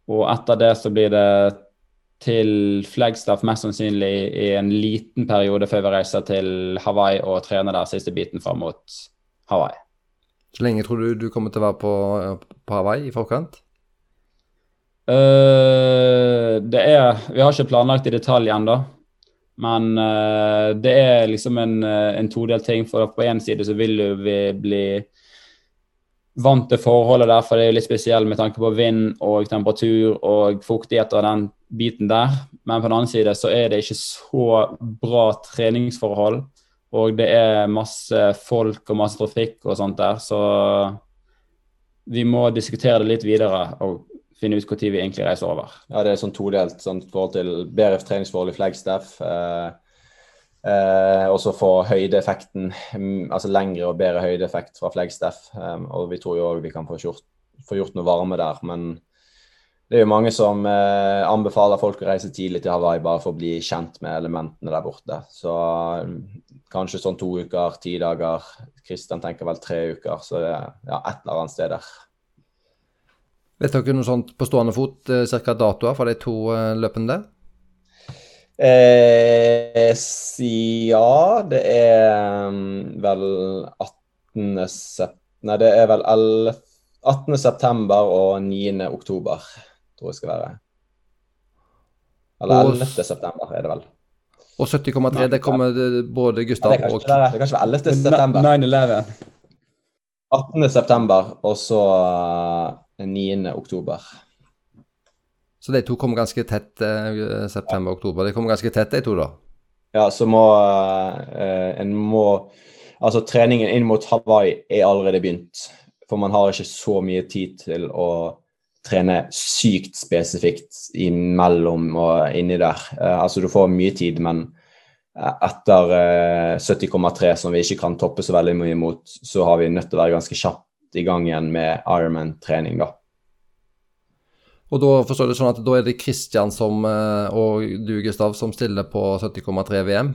Og etter det så blir det til Flagstaff mest sannsynlig i en liten periode før vi reiser til Hawaii og trener der siste biten fram mot Hawaii. Så lenge tror du du kommer til å være på, på Hawaii i forkant? Uh, det er Vi har ikke planlagt i detalj ennå. Men uh, det er liksom en, en todelt ting. For på én side så vil jo vi bli vant til forholdet der, for det er jo litt spesielt med tanke på vind og temperatur og fuktighet og den biten der. Men på den annen side så er det ikke så bra treningsforhold. Og det er masse folk og masse trafikk og sånt der, så vi må diskutere det litt videre og finne ut når vi egentlig reiser over. Ja, det er sånn todelt sånn, forhold til bedre treningsforhold i Flagstaff. Eh, eh, og så få høydeeffekten, mm, altså lengre og bedre høydeeffekt fra Flagstaff. Eh, og vi tror jo òg vi kan få gjort, få gjort noe varme der, men det er jo mange som eh, anbefaler folk å reise tidlig til Hawaii bare for å bli kjent med elementene der borte. Så mm, kanskje sånn to uker, ti dager. Kristian tenker vel tre uker, så det ja, et eller annet sted der. Vet dere noe sånt på stående fot, eh, ca. datoer for de to eh, løpene der? Eh, ja, det er um, vel 18. Sep Nei, det er vel 11, 18. september og 9. oktober tror jeg skal være. Eller 11. september er det vel. Og 70,3, det kommer både Gustav ja, og Det kan ikke være 11. september. 9-11. 18. september, og så 9. Eh, oktober. Så de to kommer ganske tett, eh, september-oktober. De kommer ganske tett, de to, da? Ja, så må eh, en må Altså, treningen inn mot Hawaii er allerede begynt. For man har ikke så mye tid til å trene sykt spesifikt imellom og inni der. Uh, altså du får mye tid, men eh, etter uh, eh, 70,3, som vi ikke kan toppe så veldig mye mot, så har vi nødt til å være ganske kjapt i gang igjen med Ironman-trening, da. Og da forstår du sånn at da er det Kristian som, og du, Gustav, som stiller på 70,3 VM,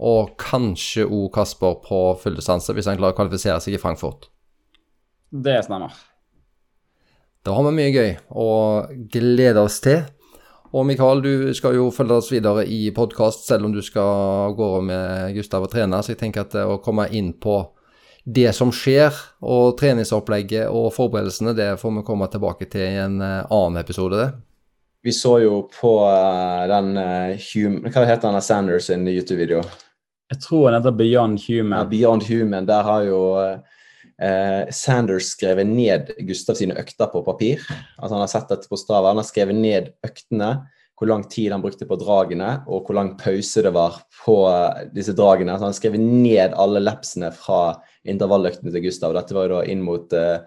og kanskje òg Kasper på fulldistanse, hvis han klarer å kvalifisere seg i Frankfurt? Det stemmer. Da har vi mye gøy å glede oss til. Og Mikael, du skal jo følge oss videre i podkast, selv om du skal gå med Gustav og trene. Så jeg tenker at å komme inn på det som skjer, og treningsopplegget og forberedelsene, det får vi komme tilbake til i en eh, annen episode. Vi så jo på uh, den Hva heter han Sanders sin YouTube-video? Jeg tror han heter Beyond Human. Ja, Beyond Human. Der har jo uh, Sanders skrevet ned Gustav sine økter på papir. Altså Han har sett dette på Strava. Han har skrevet ned øktene, hvor lang tid han brukte på dragene, og hvor lang pause det var på disse dragene. Så han har skrevet ned alle lapsene fra intervalløktene til Gustav. Dette var jo da inn mot eh,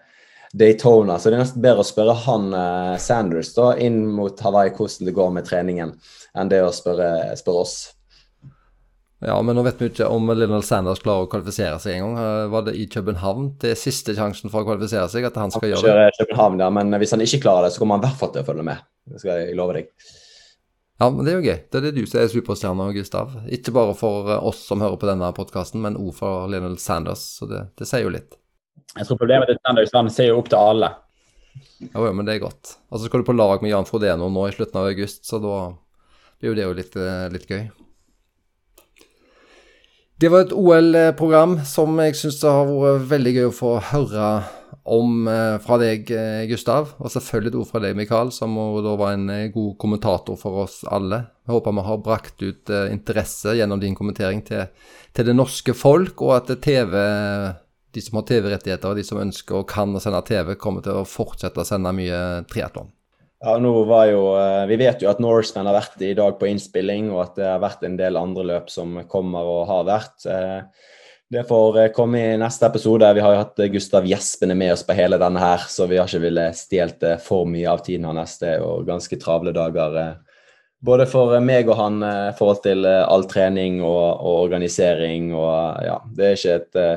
Daytona, så det er nesten bedre å spørre han eh, Sanders da, inn mot Hawaii hvordan det går med treningen, enn det å spørre, spørre oss. Ja, men nå vet vi ikke om Lionel Sanders klarer å kvalifisere seg en gang. Var det i København det er siste sjansen for å kvalifisere seg? at han skal han gjøre det? København, ja, men hvis han ikke klarer det, så kommer han i hvert fall til å følge med. Det skal jeg love deg. Ja, men det er jo gøy. Det er det du som er superstjerna, Gustav. Ikke bare for eh, oss som hører på denne podkasten, men òg for Lionel Sanders. Så det, det, sier jo litt. Jeg tror problemet til Sanders han ser jo opp til alle. Jo, ja, men det er godt. Og så skal du på lag med Jan Frodeno nå i slutten av august, så da blir jo det jo litt, eh, litt gøy. Det var et OL-program som jeg syns har vært veldig gøy å få høre om eh, fra deg, eh, Gustav, og selvfølgelig et ord fra deg, Mikael, som da var en eh, god kommentator for oss alle. Jeg håper vi har brakt ut interesse gjennom din kommentering til, til det norske folk, og at TV, de som har TV-rettigheter, og de som ønsker og kan å sende TV, kommer til å fortsette å sende mye triatlon. Ja, nå var jo, Vi vet jo at Norseman har vært i dag på innspilling, og at det har vært en del andre løp som kommer og har vært. Det får eh, komme i neste episode. Vi har jo hatt eh, Gustav Gjespene med oss på hele denne her, så vi har ikke villet stjelt eh, for mye av tiden hans. Det er jo ganske travle dager. Både for meg og han i forhold til all trening og, og, organisering og ja, det er ikke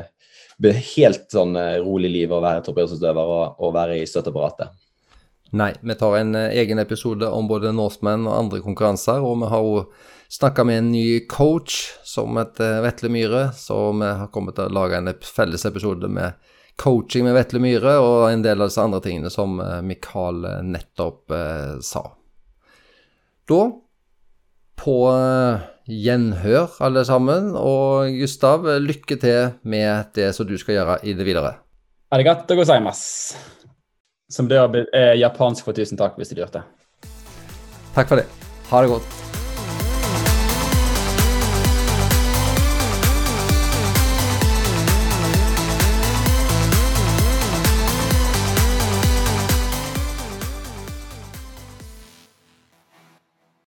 et helt sånn rolig liv å være toppidrettsutøver og, og være i støtteapparatet. Nei, vi tar en egen episode om både Northman og andre konkurranser, og vi har jo snakka med en ny coach som heter Vetle Myhre, så vi har kommet til å lage en felles episode med coaching med Vetle Myhre og en del av disse andre tingene som eh, Mikael eh, nettopp eh, sa. Da, på eh, gjenhør alle sammen, og Gustav, lykke til med det som du skal gjøre i det videre. Arigato gozaimasu. Som det er japansk for tusen takk, hvis du lurte. Takk for det. Ha det godt.